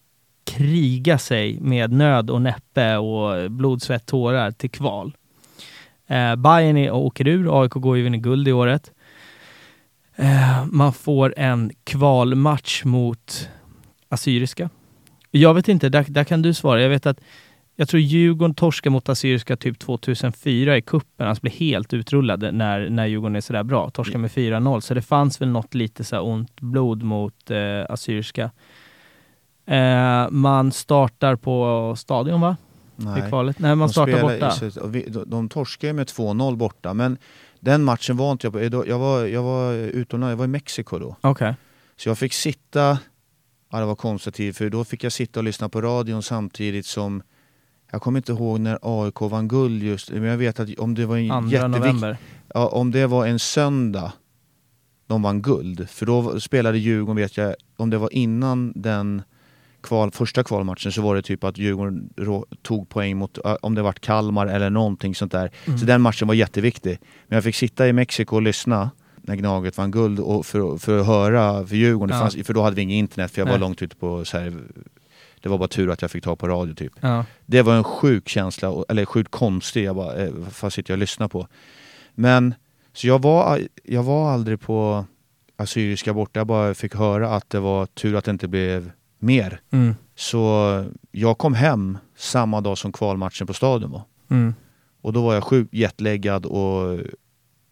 kriga sig med nöd och näppe och blod, svett, tårar till kval. Eh, Bayern är, åker ur, AIK går ju vinner guld i året. Eh, man får en kvalmatch mot Assyriska. Jag vet inte, där, där kan du svara. Jag vet att jag tror Djurgården torskar mot Assyriska typ 2004 i kuppen. Alltså blir helt utrullade när, när Djurgården är sådär bra. Torskar med 4-0. Så det fanns väl något lite så ont blod mot eh, Assyriska. Eh, man startar på Stadion va? I Nej. kvalet? Nej, man De startar i borta. vi- de, de torskade med 2-0 borta, men den matchen var inte jag på. Jag var, jag var utomlands, jag var i Mexiko då. Okej. Så jag fick sitta, ja det var konstigt för då fick jag sitta och lyssna på radion samtidigt som jag kommer inte ihåg när AIK vann guld just, men jag vet att om det var en november. Ja, om det var en söndag de vann guld, för då spelade Djurgården, vet jag, om det var innan den kval, första kvalmatchen så var det typ att Djurgården tog poäng mot, om det var Kalmar eller någonting sånt där. Mm. Så den matchen var jätteviktig. Men jag fick sitta i Mexiko och lyssna när Gnaget vann guld och för, för att höra för Djurgården, Ja. fanns, för då hade vi inget internet för jag var Nej. långt ute på så här, det var bara tur att jag fick ta på radio typ. Ja. Det var en sjuk känsla, eller sjukt konstig, jag bara, eh, vad sitter jag och lyssnar på? Men, så jag var, jag var aldrig på Assyriska borta, jag bara fick höra att det var tur att det inte blev mer. Mm. Så jag kom hem samma dag som kvalmatchen på Stadion var. Mm. Och då var jag sjukt jetlaggad och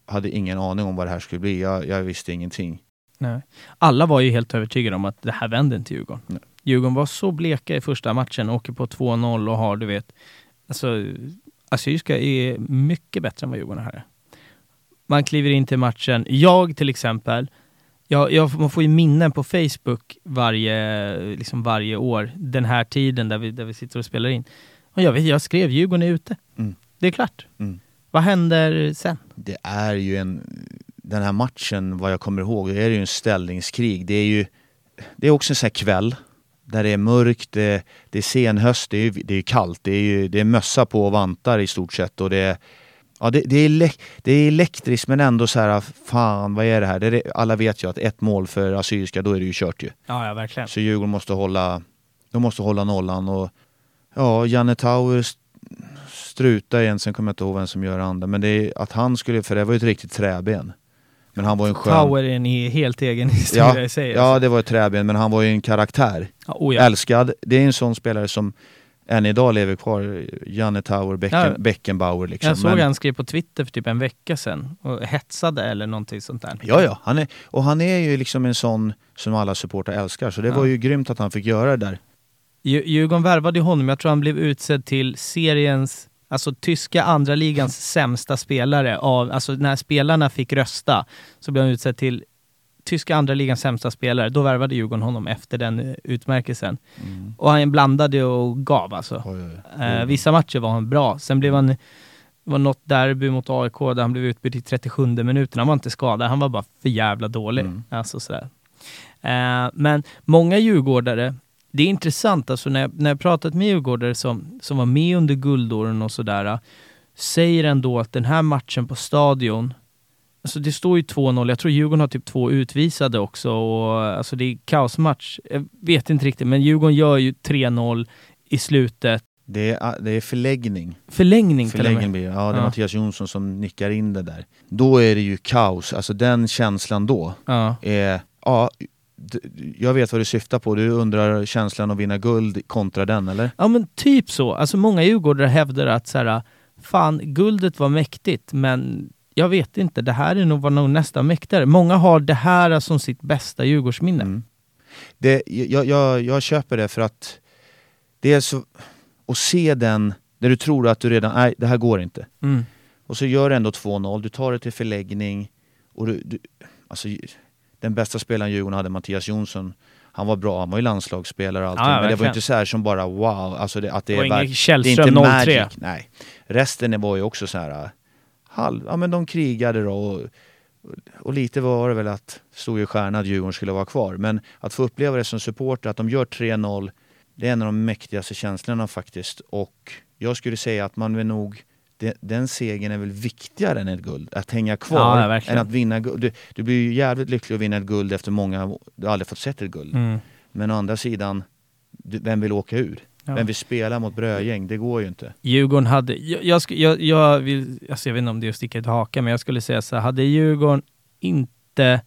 hade ingen aning om vad det här skulle bli. Jag, jag visste ingenting. Nej. Alla var ju helt övertygade om att det här vände inte Djurgården. Nej. Djurgården var så bleka i första matchen, åker på 2-0 och har, du vet, alltså Assyriska är mycket bättre än vad Djurgården är. Man kliver in till matchen. Jag till exempel, jag, jag, man får ju minnen på Facebook varje, liksom varje år, den här tiden där vi, där vi sitter och spelar in. Och jag, vet, jag skrev Djurgården är ute. Mm. Det är klart. Mm. Vad händer sen? Det är ju en... Den här matchen, vad jag kommer ihåg, det är ju en ställningskrig. Det är ju... Det är också en sån här kväll där det är mörkt, det, det är senhöst, det är, det är kallt, det är, ju, det är mössa på och vantar i stort sett och det är... Ja, det, det, är det är elektriskt men ändå så här, fan vad är det här? Det är, alla vet ju att ett mål för Assyriska, då är det ju kört ju. Ja, ja verkligen. Så Djurgården måste hålla, de måste hålla nollan och ja, Janne Tauer struta igen, sen kommer jag inte ihåg vem som gör andra. Men det är att han skulle, för det var ju ett riktigt träben. Men han var ju en skön... Tower är en he- helt egen historia Ja, i sig. ja, alltså. det var ett träben, men han var ju en karaktär. Ja, oh ja. Älskad. Det är en sån spelare som än idag lever kvar. Janne Tauer, Becken, Ja. Beckenbauer liksom. Jag såg Men- han skrev på Twitter för typ en vecka sedan och hetsade eller någonting sånt där. Ja, ja. Han är, och han är ju liksom en sån som alla supportrar älskar. Så det Ja. var ju grymt att han fick göra det där. Dju- Djurgården värvade ju honom, jag tror han blev utsedd till seriens, alltså tyska andra ligans sämsta spelare. Av, alltså när spelarna fick rösta så blev han utsedd till tyska andra ligans sämsta spelare. Då värvade Djurgården honom efter den eh, utmärkelsen. Och han blandade och gav alltså. Oj, oj, oj. Eh, vissa matcher var han bra. Sen blev han, det var något derby mot AIK där han blev utbytt i 37 minuten. Han var inte skadad, han var bara för jävla dålig. Mm. Alltså sådär. Eh, men många djurgårdare, det är intressant alltså när jag, när jag pratat med djurgårdare som, som var med under guldåren och sådär, säger ändå att den här matchen på stadion, alltså det står ju 2-0, jag tror Djurgården har typ två utvisade också och alltså det är kaosmatch. Jag vet inte riktigt, men Djurgården gör ju 3-0 i slutet. Det är, det är förläggning. Förlängning till och Förlängning med. blir. Ja, det är Ja. Mattias Jonsson som nickar in det där. Då är det ju kaos. Alltså den känslan då Ja. är... Ja, jag vet vad du syftar på. Du undrar känslan att vinna guld kontra den, eller? Ja men typ så. Alltså många djurgårdare hävdar att så här, fan guldet var mäktigt men jag vet inte, det här är nog, var nog nästan mäktigare. Många har det här som sitt bästa Djurgårdsminne. Mm. Det, jag, jag, jag köper det för att det är så... Att se den, där du tror att du redan... Nej, det här går inte. Mm. Och så gör du ändå 2-0, du tar det till förläggning och du, du, alltså, den bästa spelaren Djurgården hade, Mattias Jonsson, han var bra, han var ju landslagsspelare och allting, Ja, men det var inte så här som bara wow, alltså det, att det, var är Källström det är inte 03. magic, nej. Resten var ju också så här, halv, ja men de krigade då och, och lite var det väl att stod ju stjärna att Djurgården skulle vara kvar, men att få uppleva det som supporter, att de gör 3-0, det är en av de mäktigaste känslorna faktiskt och jag skulle säga att man vill nog det, den segern är väl viktigare än ett guld. Att hänga kvar Ja, än att vinna guld. Du, du blir ju jävligt lycklig att vinna ett guld efter många, du har aldrig fått sett ett guld. Mm. Men å andra sidan, du, vem vill åka ur? Ja. Vem vill spela mot brödgäng? Det går ju inte. Djurgården hade, jag, jag, jag, jag, vill, alltså jag vet inte om det är att sticka ut hakan, men jag skulle säga så här, hade Djurgården inte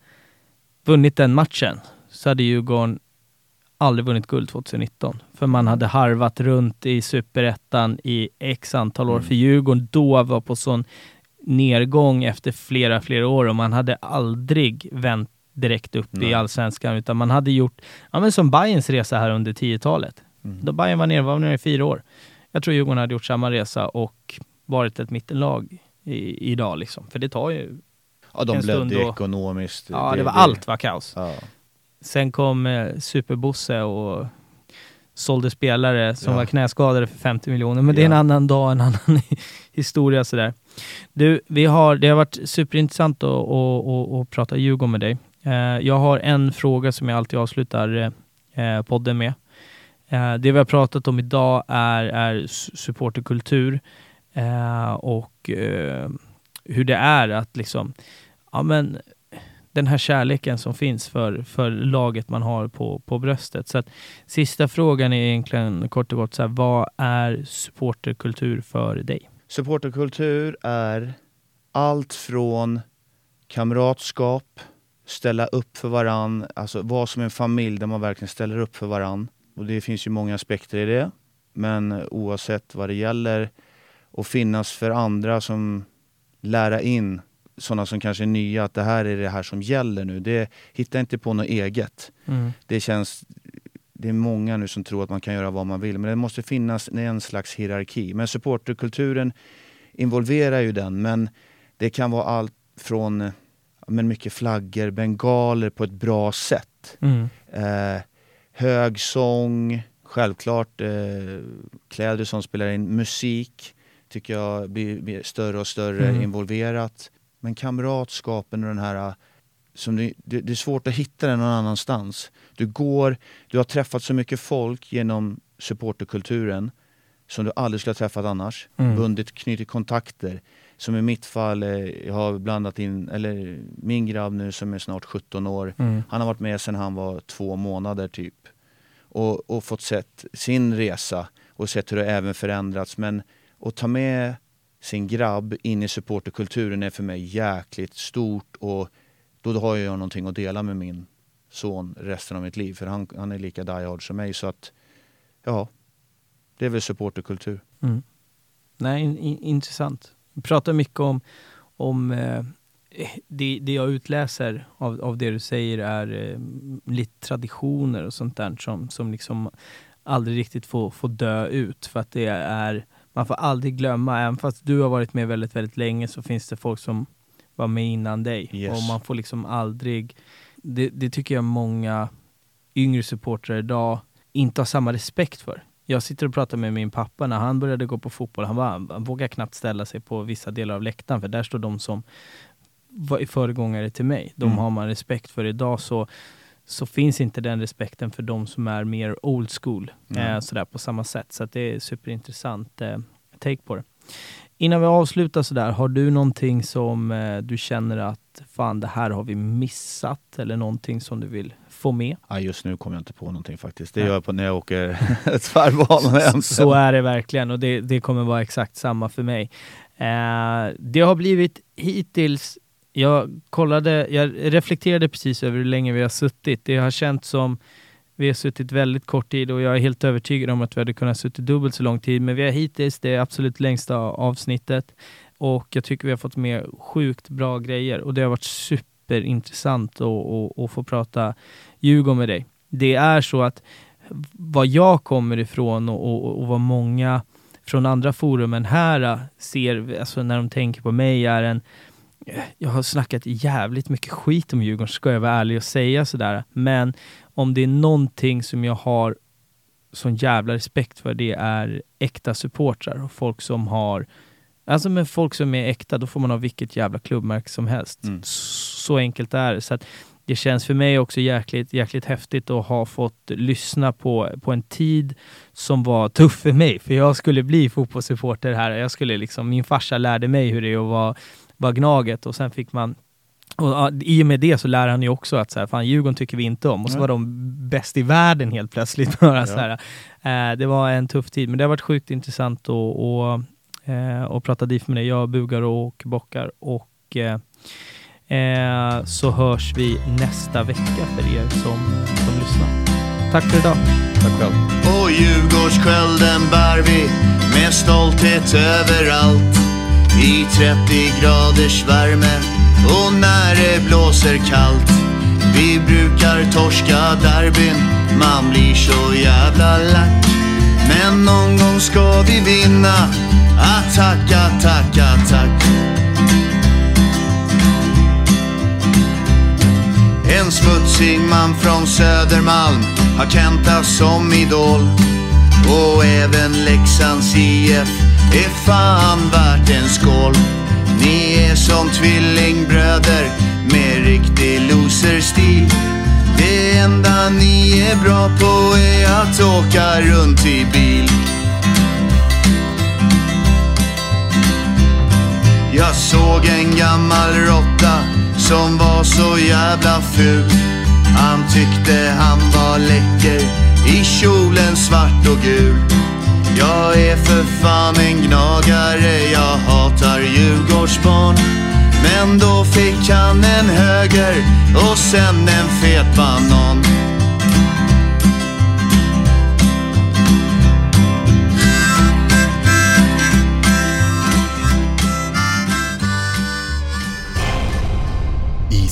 vunnit den matchen så hade Djurgården aldrig vunnit guld 2019. För man hade harvat runt i superettan i x antal år. Mm. För Djurgården då var på sån nedgång efter flera, flera år och man hade aldrig vänt direkt upp i Nej. allsvenskan utan man hade gjort, ja men som Bayerns resa här under 10-talet. Mm. Då Bayern var nere, i fyra år. Jag tror Djurgården hade gjort samma resa och varit ett mittenlag i, idag liksom. För det tar ju, Ja, de En blödde då- ekonomiskt. ja det, var allt var kaos. Ja. Sen kom eh, Superbosse och sålde spelare som Ja. var knäskadade för 50 miljoner. Men det är en annan dag, en annan historia sådär. Du, vi har, det har varit superintressant att, att, att, att prata Djurgården med dig. Eh, jag har en fråga som jag alltid avslutar eh, podden med. Eh, det vi har pratat om idag är, är supporterkultur eh, och eh, hur det är att liksom, ja men den här kärleken som finns för, för laget man har på, på bröstet. Så att, sista frågan är egentligen kort och gott så här, vad är supporterkultur för dig? Supporterkultur är allt från kamratskap, ställa upp för varann, alltså vara som en familj där man verkligen ställer upp för varann. Och det finns ju många aspekter i det. Men oavsett vad det gäller, att finnas för andra som lära in sådana som kanske är nya, att det här är det här som gäller nu. Det, hitta inte på något eget. Det känns det är många nu som tror att man kan göra vad man vill, men det måste finnas en slags hierarki. Men supporterkulturen involverar ju den, men det kan vara allt från men mycket flaggor, bengaler på ett bra sätt. Mm. Eh, hög sång, självklart eh, kläder som spelar in, musik tycker jag blir, blir större och större Mm. involverat. Men kamratskapen och den här som det, det, det är svårt att hitta den någon annanstans. Du går, du har träffat så mycket folk genom supporterkulturen som du aldrig skulle ha träffat annars. Mm. Bundit, knutit kontakter. Som i mitt fall, eh, jag har blandat in, eller min grabb nu som är snart 17 år, Mm. han har varit med sedan han var två månader typ. Och, och fått sett sin resa och sett hur det även förändrats. Men att ta med sin grabb in i supporterkulturen är för mig jäkligt stort och då har jag någonting att dela med min son resten av mitt liv. För han, han är lika die hard som mig. Så att, ja, det är väl supporterkultur. Mm. Nej, in, in, intressant. Pratar mycket om, om eh, det, det jag utläser av, av det du säger är eh, lite traditioner och sånt där som, som liksom aldrig riktigt få, få dö ut. För att det är, man får aldrig glömma, även fast du har varit med väldigt, väldigt länge så finns det folk som var med innan dig. Yes. Och man får liksom aldrig, det, det tycker jag många yngre supportrar idag inte har samma respekt för. Jag sitter och pratar med min pappa när han började gå på fotboll. Han, var, han vågar knappt ställa sig på vissa delar av läktaren för där står de som var föregångare till mig. De Mm. har man respekt för. Idag så, så finns inte den respekten för de som är mer old school Mm. eh, sådär på samma sätt. Så det är superintressant eh, take på det. Innan vi avslutar sådär, har du någonting som eh, du känner att fan det här har vi missat eller någonting som du vill få med? Ja, just nu kommer jag inte på någonting faktiskt. Det Nej. gör jag på när jag åker tvärbanan hem. Så är det verkligen och det, det kommer vara exakt samma för mig. Eh, det har blivit hittills, jag kollade, jag reflekterade precis över hur länge vi har suttit. Det har känts som vi har suttit väldigt kort tid och jag är helt övertygad om att vi hade kunnat suttit dubbelt så lång tid. Men vi har hittills det absolut längsta avsnittet och jag tycker vi har fått med sjukt bra grejer och det har varit superintressant att, att, att få prata Djurgården med dig. Det är så att vad jag kommer ifrån och, och, och vad många från andra forum än här ser, alltså när de tänker på mig, är en jag har snackat jävligt mycket skit om Djurgården, ska jag vara ärlig och säga sådär. Men om det är någonting som jag har sån jävla respekt för, det är äkta supportrar och folk som har Alltså med folk som är äkta, då får man ha vilket jävla klubbmärke som helst. Mm. Så enkelt är det. Så att det känns för mig också jäkligt, jäkligt häftigt att ha fått lyssna på, på en tid som var tuff för mig. För jag skulle bli fotbollssupporter här. Jag skulle liksom, min farsa lärde mig hur det är att vara, vara Gnaget och sen fick man och I och med det så lär han ju också att så här, fan, Djurgården tycker vi inte om. Och så Nej. var de bäst i världen helt plötsligt. Bara, Ja. så här. Eh, det var en tuff tid, men det har varit sjukt intressant att eh, prata DIF med dig. Jag bugar och bockar. Och eh, eh, så hörs vi nästa vecka för er som, som lyssnar. Tack för idag. Tack själv. Och Djurgårdsskölden bär vi med stolthet överallt I 30 graders värme och när det blåser kallt Vi brukar torska derbyn, man blir så jävla lack Men någon gång ska vi vinna, attack, attack, attack En smutsig man från Södermalm har Kenta som idol. Och även Leksands IF är fan värt en skål. Ni är som tvillingbröder med riktig loserstil. Det enda ni är bra på är att åka runt i bil. Jag såg en gammal råtta som var så jävla ful. Han tyckte han var läcker i kjolen svart och gul. Jag är för fan en gnagare, jag hatar Djurgårdsbarn. Men då fick han en höger och sen en fet banan.